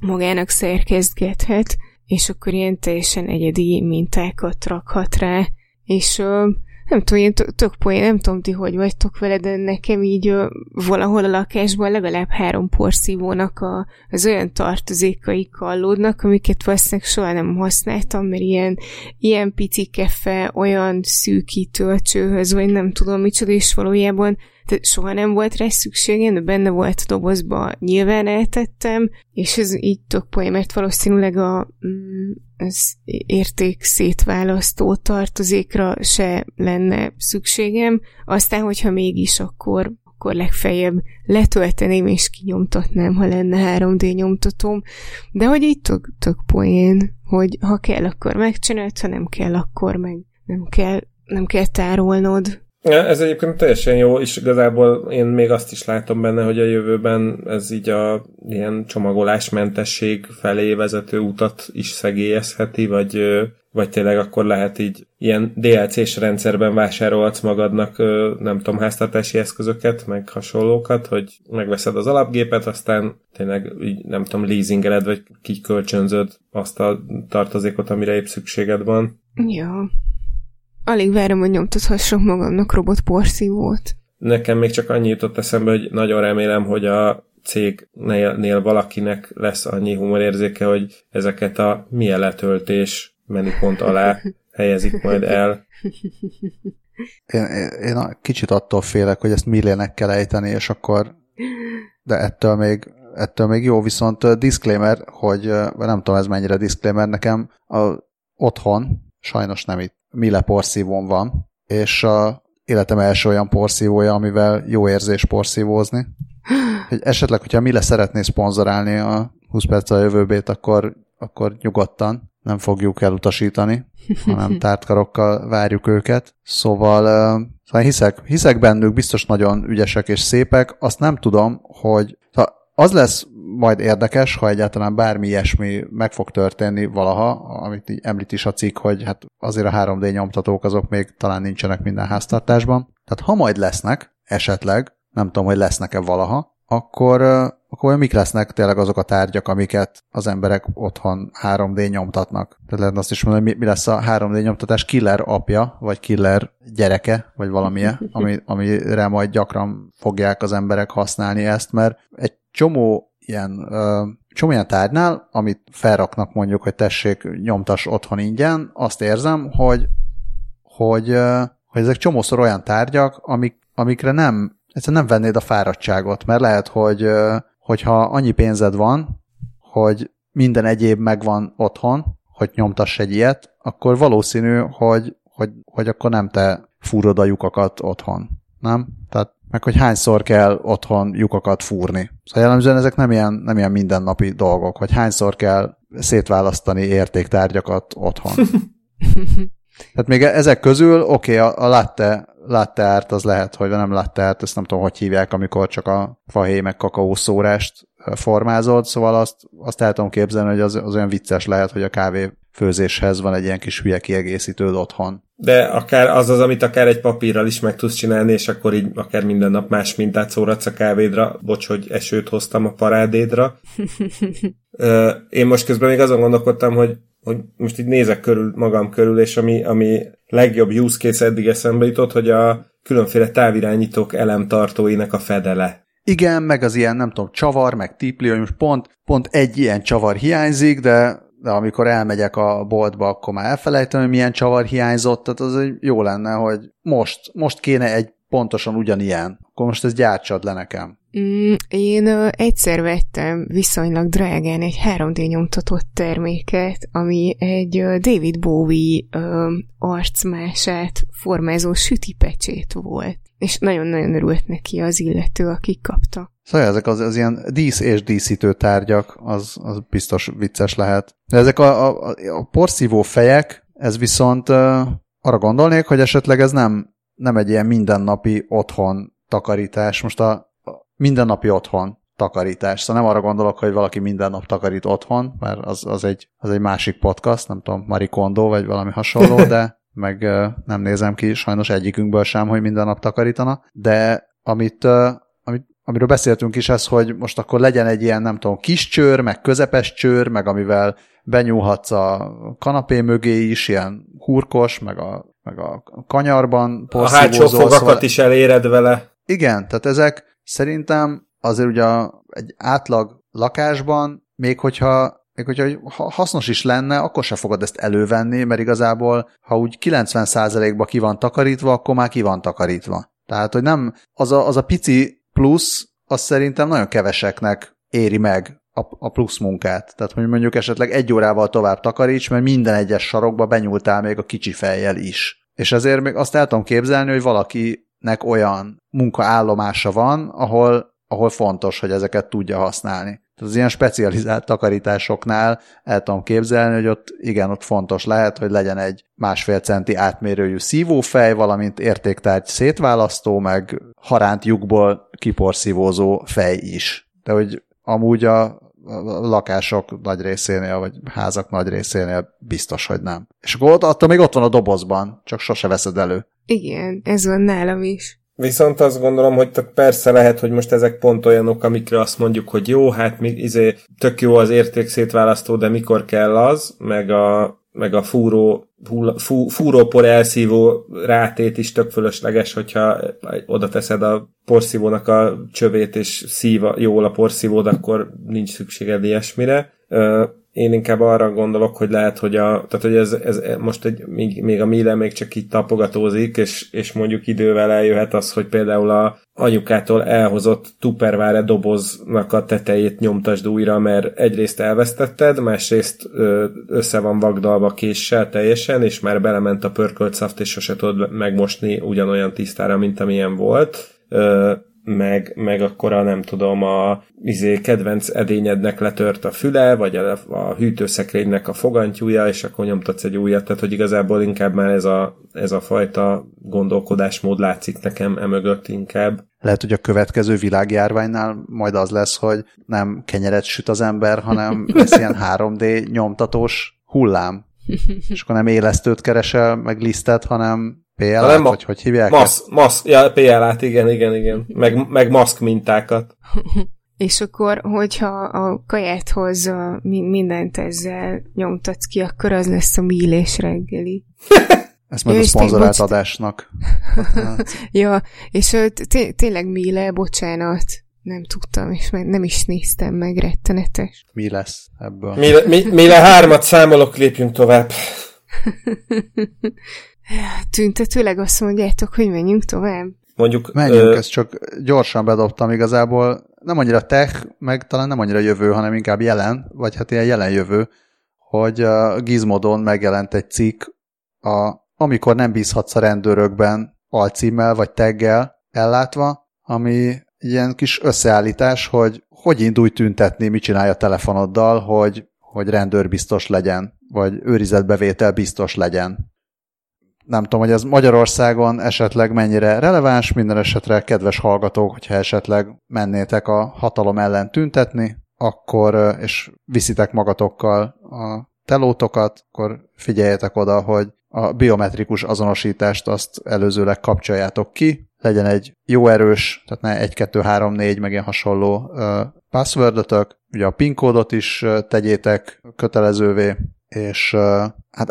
magának szerkezgethet, és akkor ilyen teljesen egyedi mintákat rakhat rá, és ö, nem tudom, én tök poén, nem tudom ti, hogy vagytok vele, de nekem így ö, valahol a lakásban legalább három porszívónak a, az olyan tartozékai kallódnak, amiket valószínűleg soha nem használtam, mert ilyen, ilyen pici kefe, olyan szűkítő a csőhöz, vagy nem tudom micsoda, és valójában tehát soha nem volt rá szükségem, de benne volt a dobozba, nyilván eltettem, és ez így tök poén, mert valószínűleg a, mm, az érték szétválasztó tartozékra se lenne szükségem. Aztán, hogyha mégis, akkor, akkor legfeljebb letölteném és kinyomtatnám, ha lenne 3D nyomtatóm. De hogy így tök, tök poén, hogy ha kell, akkor megcsinálod, ha nem kell, akkor meg nem kell, nem kell tárolnod. Ez egyébként teljesen jó, és igazából én még azt is látom benne, hogy a jövőben ez így a ilyen csomagolásmentesség felé vezető utat is szegélyezheti, vagy, vagy tényleg akkor lehet így ilyen DLC-s rendszerben vásárolhatsz magadnak, nem tudom, háztartási eszközöket, meg hasonlókat, hogy megveszed az alapgépet, aztán tényleg így, nem tudom, leasingeled, vagy kikölcsönzöd azt a tartozékot, amire épp szükséged van. Ja, Alig várom, hogy nyomtathassam magamnak robot porszívót. Nekem még csak annyi jutott eszembe, hogy nagyon remélem, hogy a cégnél valakinek lesz annyi humorérzéke, hogy ezeket a milyen letöltés menüpont alá helyezik majd el. Én, én kicsit attól félek, hogy ezt millének kell ejteni, és akkor de ettől még, ettől még jó, viszont disclaimer, hogy nem tudom ez mennyire disclaimer, nekem a, otthon, sajnos nem itt, Mille porszívón van, és a életem első olyan porszívója, amivel jó érzés porszívózni. Hogy esetleg, hogyha Mille szeretné szponzorálni a 20 perc a jövőbét, akkor, akkor nyugodtan nem fogjuk elutasítani, hanem tártkarokkal várjuk őket. Szóval, szóval hiszek, hiszek bennük, biztos nagyon ügyesek és szépek. Azt nem tudom, hogy szóval az lesz majd érdekes, ha egyáltalán bármi ilyesmi meg fog történni valaha, amit így említ is a cikk, hogy hát azért a 3D nyomtatók azok még talán nincsenek minden háztartásban. Tehát ha majd lesznek, esetleg, nem tudom, hogy lesznek-e valaha, akkor, akkor mik lesznek tényleg azok a tárgyak, amiket az emberek otthon 3D nyomtatnak. Tehát lehet azt is mondani, hogy mi, mi lesz a 3D nyomtatás killer apja, vagy killer gyereke, vagy valamilyen, ami, amire majd gyakran fogják az emberek használni ezt, mert egy csomó ilyen csomó ilyen tárgynál, amit felraknak mondjuk, hogy tessék, nyomtas otthon ingyen, azt érzem, hogy, hogy, hogy ezek csomószor olyan tárgyak, amik, amikre nem, egyszerűen nem vennéd a fáradtságot, mert lehet, hogy hogyha annyi pénzed van, hogy minden egyéb megvan otthon, hogy nyomtass egy ilyet, akkor valószínű, hogy, hogy, hogy akkor nem te fúrod a lyukakat otthon. Nem? Meg hogy hányszor kell otthon lyukakat fúrni. Szóval jellemzően ezek nem ilyen, nem ilyen mindennapi dolgok, hogy hányszor kell szétválasztani értéktárgyakat otthon. Tehát még ezek közül, oké, okay, a, a latte, latte árt az lehet, hogy nem latte árt, ezt nem tudom, hogy hívják, amikor csak a fahéj meg kakaó szórást formázod, szóval azt, azt el tudom képzelni, hogy az, az olyan vicces lehet, hogy a kávé főzéshez van egy ilyen kis hülye kiegészítőd otthon. De akár az az, amit akár egy papírral is meg tudsz csinálni, és akkor így akár minden nap más mintát szóratsz a kávédra. Bocs, hogy esőt hoztam a parádédra. Én most közben még azon gondolkodtam, hogy, hogy most így nézek körül magam körül, és ami, ami legjobb use case eddig eszembe jutott, hogy a különféle távirányítók elemtartóinak a fedele. Igen, meg az ilyen, nem tudom, csavar, meg tipli, hogy most pont, pont egy ilyen csavar hiányzik, de de amikor elmegyek a boltba, akkor már elfelejtem, hogy milyen csavar hiányzott, tehát az jó lenne, hogy most, most kéne egy pontosan ugyanilyen, akkor most ez gyártsad le nekem. Mm, én uh, egyszer vettem viszonylag drágán egy 3D nyomtatott terméket, ami egy uh, David Bowie uh, arcmását formázó sütipecsét volt. És nagyon-nagyon örült neki az illető, aki kapta. Szóval ezek az, az ilyen dísz és díszítő tárgyak, az, az biztos vicces lehet. De ezek a, a, a porszívó fejek, ez viszont uh, arra gondolnék, hogy esetleg ez nem, nem egy ilyen mindennapi otthon takarítás. Most a, a mindennapi otthon takarítás. Szóval nem arra gondolok, hogy valaki minden nap takarít otthon, mert az, az, egy, az egy másik podcast, nem tudom, Marie Kondo, vagy valami hasonló, de meg uh, nem nézem ki sajnos egyikünkből sem, hogy minden nap takarítana, de amit, uh, amit amiről beszéltünk is ez, hogy most akkor legyen egy ilyen, nem tudom, kis csőr, meg közepes csőr, meg amivel benyúlhatsz a kanapé mögé is, ilyen hurkos, meg a, meg a kanyarban A hátsó fogakat szóval... is eléred vele. Igen, tehát ezek szerintem azért ugye egy átlag lakásban, még hogyha még hogyha hasznos is lenne, akkor se fogod ezt elővenni, mert igazából, ha úgy 90%-ba ki van takarítva, akkor már ki van takarítva. Tehát, hogy nem, az a, az a pici plusz, az szerintem nagyon keveseknek éri meg a, a plusz munkát. Tehát, hogy mondjuk esetleg egy órával tovább takaríts, mert minden egyes sarokba benyúltál még a kicsi fejjel is. És ezért még azt el tudom képzelni, hogy valakinek olyan munkaállomása van, ahol, ahol fontos, hogy ezeket tudja használni. Tehát az ilyen specializált takarításoknál el tudom képzelni, hogy ott igen, ott fontos lehet, hogy legyen egy másfél centi átmérőjű szívófej, valamint értéktárgy szétválasztó, meg haránt lyukból kiporszívózó fej is. De hogy amúgy a lakások nagy részénél, vagy házak nagy részénél biztos, hogy nem. És akkor ott, attól még ott van a dobozban, csak sose veszed elő. Igen, ez van nálam is. Viszont azt gondolom, hogy persze lehet, hogy most ezek pont olyanok, amikre azt mondjuk, hogy jó, hát mi, izé, tök jó az értékszétválasztó, de mikor kell az, meg a, meg a fúró, fú, fúrópor elszívó rátét is tök fölösleges, hogyha oda teszed a porszívónak a csövét, és szív jól a porszívód, akkor nincs szükséged ilyesmire én inkább arra gondolok, hogy lehet, hogy, a, tehát, hogy ez, ez most egy, még, még a Miele még csak itt tapogatózik, és, és mondjuk idővel eljöhet az, hogy például a anyukától elhozott Tupperware doboznak a tetejét nyomtasd újra, mert egyrészt elvesztetted, másrészt össze van vagdalva késsel teljesen, és már belement a pörkölt szaft, és sose tudod megmosni ugyanolyan tisztára, mint amilyen volt meg, meg akkor a nem tudom, a izé, kedvenc edényednek letört a füle, vagy a, a hűtőszekrénynek a fogantyúja, és akkor nyomtatsz egy újat, tehát hogy igazából inkább már ez a, ez a fajta gondolkodásmód látszik nekem emögött inkább. Lehet, hogy a következő világjárványnál majd az lesz, hogy nem kenyeret süt az ember, hanem lesz ilyen 3D nyomtatós hullám. És akkor nem élesztőt keresel, meg lisztet, hanem PLA, nem, vagy hogy hívják? Masz, masz, ja, PLA-t, igen, igen, igen. Meg, meg maszk mintákat. És akkor, hogyha a kajáthoz mindent ezzel nyomtatsz ki, akkor az lesz a mílés reggeli. Ezt majd ja, a szponzorált adásnak. ja, és tényleg míle, bocsánat, nem tudtam, és nem is néztem meg, rettenetes. Mi lesz ebből? Míle, mi, míle hármat számolok, lépjünk tovább. Tüntetőleg azt mondjátok, hogy menjünk tovább? Mondjuk... Menjünk, ö... ezt csak gyorsan bedobtam igazából. Nem annyira tech, meg talán nem annyira jövő, hanem inkább jelen, vagy hát ilyen jelen jövő, hogy a Gizmodon megjelent egy cikk, a, amikor nem bízhatsz a rendőrökben alcímmel vagy teggel ellátva, ami ilyen kis összeállítás, hogy hogy indulj tüntetni, mit csinálja a telefonoddal, hogy, hogy rendőr biztos legyen, vagy őrizetbevétel biztos legyen nem tudom, hogy ez Magyarországon esetleg mennyire releváns, minden esetre kedves hallgatók, hogyha esetleg mennétek a hatalom ellen tüntetni, akkor, és viszitek magatokkal a telótokat, akkor figyeljetek oda, hogy a biometrikus azonosítást azt előzőleg kapcsoljátok ki, legyen egy jó erős, tehát ne 1, 2, 3, 4, meg ilyen hasonló uh, passwordötök, ugye a PIN kódot is tegyétek kötelezővé, és hát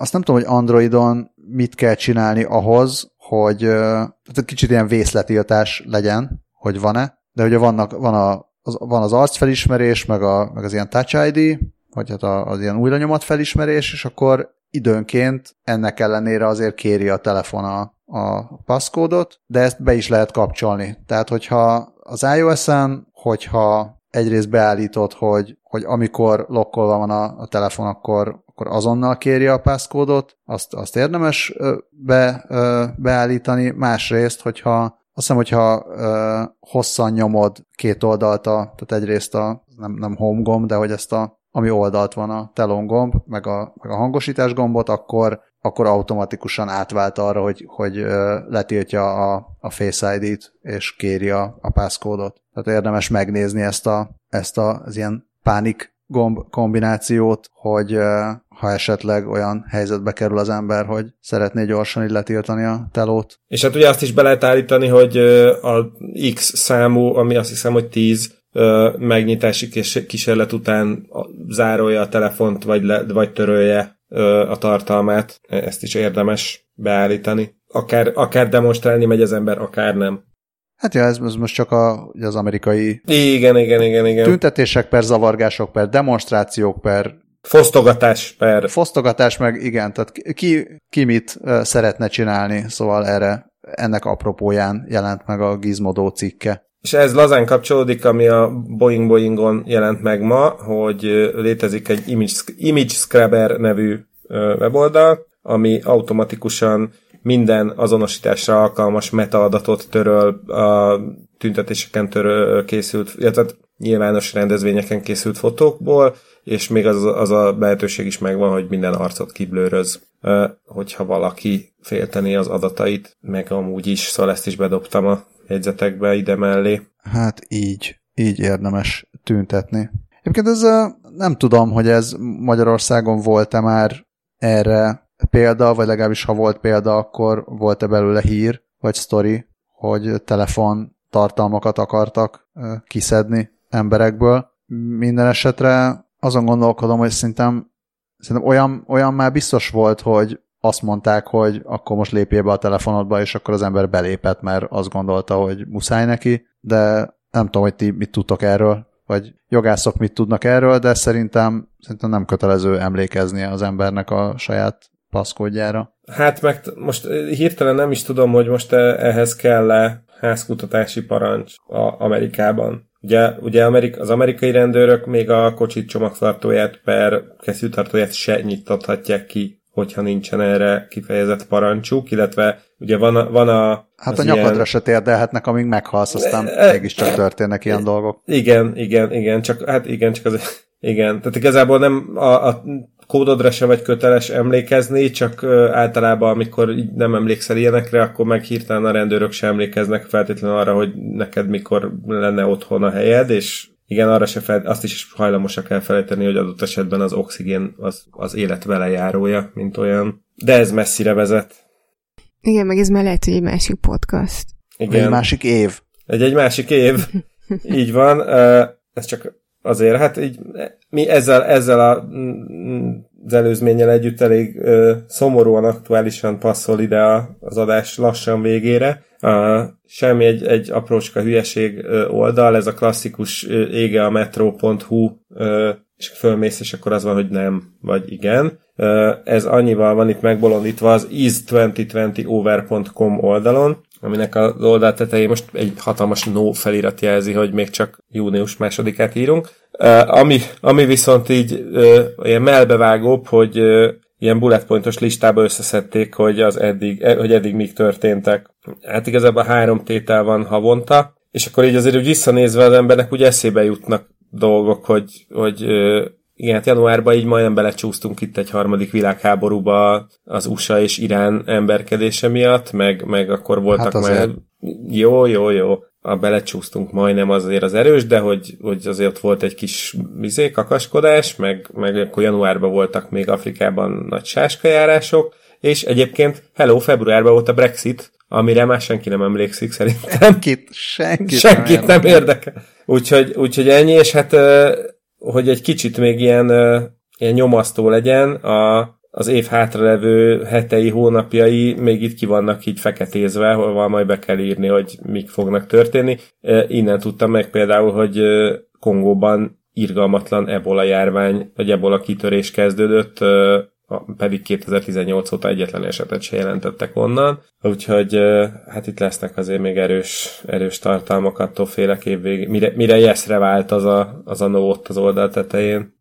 azt nem tudom, hogy Androidon mit kell csinálni ahhoz, hogy uh, kicsit ilyen vészletiltás legyen, hogy van-e, de ugye vannak, van, a, az, van az arcfelismerés, meg, a, meg az ilyen Touch ID, vagy hát az ilyen újra nyomat felismerés, és akkor időnként ennek ellenére azért kéri a telefon a, a passcode de ezt be is lehet kapcsolni. Tehát, hogyha az iOS-en, hogyha egyrészt beállítod, hogy, hogy amikor lokkolva van a, a telefon, akkor, akkor azonnal kéri a passcode azt, azt érdemes be, beállítani. Másrészt, hogyha azt hiszem, hogyha ö, hosszan nyomod két oldalt, a, tehát egyrészt a, nem, nem home gomb, de hogy ezt a, ami oldalt van a telon gomb, meg a, meg a hangosítás gombot, akkor, akkor automatikusan átvált arra, hogy, hogy letiltja a, a Face ID-t, és kéri a, a passcode-ot. Tehát érdemes megnézni ezt, a, ezt a, az ilyen pánik gomb kombinációt, hogy ha esetleg olyan helyzetbe kerül az ember, hogy szeretné gyorsan így letiltani a telót. És hát ugye azt is be lehet állítani, hogy a X számú, ami azt hiszem, hogy 10 megnyitási kísérlet után zárolja a telefont, vagy, le, vagy törölje a tartalmát. Ezt is érdemes beállítani. Akár, akár demonstrálni megy az ember, akár nem. Hát ja, ez, ez most csak a, az amerikai Igen, igen, igen, igen. tüntetések per zavargások per demonstrációk per Fosztogatás per... fosztogatás meg igen, tehát ki, ki mit szeretne csinálni, szóval erre ennek apropóján jelent meg a Gizmodo cikke. És ez lazán kapcsolódik, ami a Boeing Boeingon jelent meg ma, hogy létezik egy Image, Image Scrubber nevű weboldal, ami automatikusan minden azonosításra alkalmas metaadatot töröl a tüntetéseken töröl készült, illetve nyilvános rendezvényeken készült fotókból, és még az, az a lehetőség is megvan, hogy minden arcot kiblőröz, hogyha valaki félteni az adatait, meg amúgy is, szóval ezt is bedobtam a jegyzetekbe ide mellé. Hát így, így érdemes tüntetni. Egyébként ez ö, nem tudom, hogy ez Magyarországon volt-e már erre példa, vagy legalábbis ha volt példa, akkor volt-e belőle hír, vagy sztori, hogy telefon tartalmakat akartak kiszedni emberekből. Minden esetre azon gondolkodom, hogy szerintem, szerintem olyan, olyan már biztos volt, hogy azt mondták, hogy akkor most lépjél be a telefonodba, és akkor az ember belépett, mert azt gondolta, hogy muszáj neki, de nem tudom, hogy ti mit tudtok erről, vagy jogászok mit tudnak erről, de szerintem, szerintem nem kötelező emlékeznie az embernek a saját paszkódjára. Hát meg most ö, hirtelen nem is tudom, hogy most e- ehhez kell-e házkutatási parancs a Amerikában. Ugye, ugye Amerik- az amerikai rendőrök még a kocsit csomagtartóját per kesztyűtartóját se nyittathatják ki, hogyha nincsen erre kifejezett parancsuk, illetve ugye van a, van a Hát a nyakadra ilyen- se térdelhetnek, amíg meghalsz, aztán E- e- mégiscsak történnek ilyen dolgok. Igen, igen, igen, csak hát igen, csak az igen, tehát igazából nem a, a kódodra se vagy köteles emlékezni, csak általában, amikor nem emlékszel ilyenekre, akkor meg hirtelen a rendőrök sem emlékeznek feltétlenül arra, hogy neked mikor lenne otthon a helyed, és igen, arra se fel, azt is hajlamosak elfelejteni, hogy adott esetben az oxigén az, az élet velejárója, mint olyan. De ez messzire vezet. Igen, meg ez már lehet, hogy egy másik podcast. Igen. Egy másik év. Egy, egy másik év. így van. Ez csak azért, hát így mi ezzel, ezzel a, mm, az előzménnyel együtt elég ö, szomorúan aktuálisan passzol ide a, az adás lassan végére. Uh, semmi egy, egy aprócska hülyeség ö, oldal, ez a klasszikus ö, ége a metro.hu ö, és fölmész, és akkor az van, hogy nem, vagy igen. Ez annyival van itt megbolondítva az is2020over.com oldalon, aminek az oldal tetején most egy hatalmas no felirat jelzi, hogy még csak június másodikát írunk. Ami, ami viszont így uh, ilyen melbevágóbb, hogy ilyen bullet pointos listába összeszedték, hogy, az eddig, eh, hogy eddig mik történtek. Hát igazából három tétel van havonta, és akkor így azért úgy visszanézve az embernek úgy eszébe jutnak dolgok, hogy, hogy igen, hát januárban így majdnem belecsúsztunk itt egy harmadik világháborúba az USA és Irán emberkedése miatt, meg, meg akkor voltak Hát már... Jó, jó, jó. A belecsúsztunk majdnem azért az erős, de hogy, hogy azért ott volt egy kis vizé, kakaskodás, meg, meg akkor januárban voltak még Afrikában nagy sáskajárások, és egyébként, hello, februárban volt a Brexit, amire már senki nem emlékszik szerintem. Senkit, senkit, Senkit nem érdekel. Úgyhogy, úgyhogy ennyi, és hát, hogy egy kicsit még ilyen, ilyen nyomasztó legyen, a, az év hátralevő hetei, hónapjai még itt ki vannak így feketézve, hol majd be kell írni, hogy mik fognak történni. Innen tudtam meg például, hogy Kongóban irgalmatlan ebola járvány, vagy ebola kitörés kezdődött, pedig 2018 óta egyetlen esetet se jelentettek onnan, úgyhogy hát itt lesznek azért még erős, erős tartalmak, attól félek év. Mire, mire yesre vált az a, az a no ott az oldal tetején.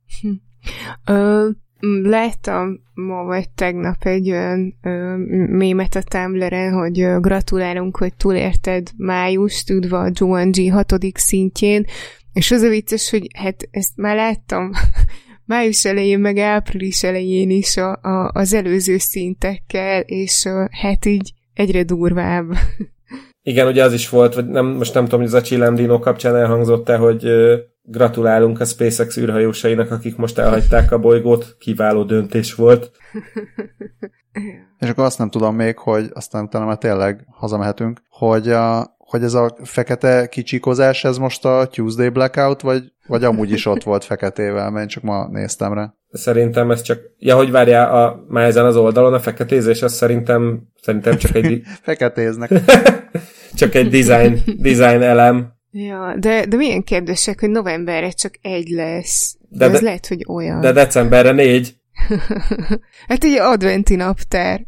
Ö, m, láttam ma vagy tegnap egy olyan ö, mémet a Tumblr-en, hogy ö, gratulálunk, hogy túlérted május, tudva a Jumanji hatodik szintjén, és az a vicces, hogy hát ezt már láttam május elején, meg április elején is a, a, az előző szintekkel, és ö, hát így egyre durvább. Igen, ugye az is volt, vagy nem, most nem tudom, hogy ez a Csillandino kapcsán elhangzott-e, hogy ö, gratulálunk a SpaceX űrhajósainak, akik most elhagyták a bolygót, kiváló döntés volt. És akkor azt nem tudom még, hogy aztán utána már tényleg hazamehetünk, hogy, a, hogy ez a fekete kicsikozás, ez most a Tuesday Blackout, vagy, vagy amúgy is ott volt feketével, mert én csak ma néztem rá. Szerintem ez csak... Ja, hogy várjál, a, már ezen az oldalon a feketézés, az szerintem, szerintem csak egy... Feketéznek. csak egy design, design elem. Ja, de, de milyen kérdések, hogy novemberre csak egy lesz. De, de ez de, lehet, hogy olyan. De decemberre négy. hát egy adventi naptár.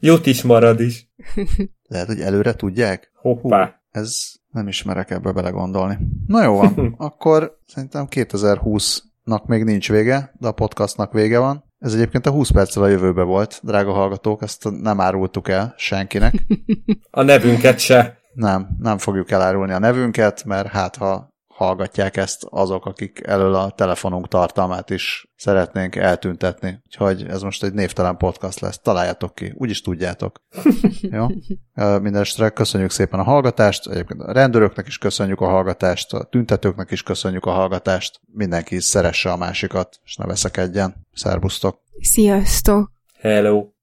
Jut is marad is. Lehet, hogy előre tudják? Hoppá. Hú, ez nem ismerek ebbe belegondolni. Na jó van, akkor szerintem 2020-nak még nincs vége, de a podcastnak vége van. Ez egyébként a 20 perccel a jövőbe volt, drága hallgatók, ezt nem árultuk el senkinek. A nevünket se. Nem, nem fogjuk elárulni a nevünket, mert hát ha hallgatják ezt azok, akik elől a telefonunk tartalmát is szeretnénk eltüntetni. Úgyhogy ez most egy névtelen podcast lesz. Találjátok ki, úgyis tudjátok. Jó? Mindenesetre köszönjük szépen a hallgatást, egyébként a rendőröknek is köszönjük a hallgatást, a tüntetőknek is köszönjük a hallgatást. Mindenki szeresse a másikat, és ne veszekedjen. Szerbusztok! Sziasztok! Hello!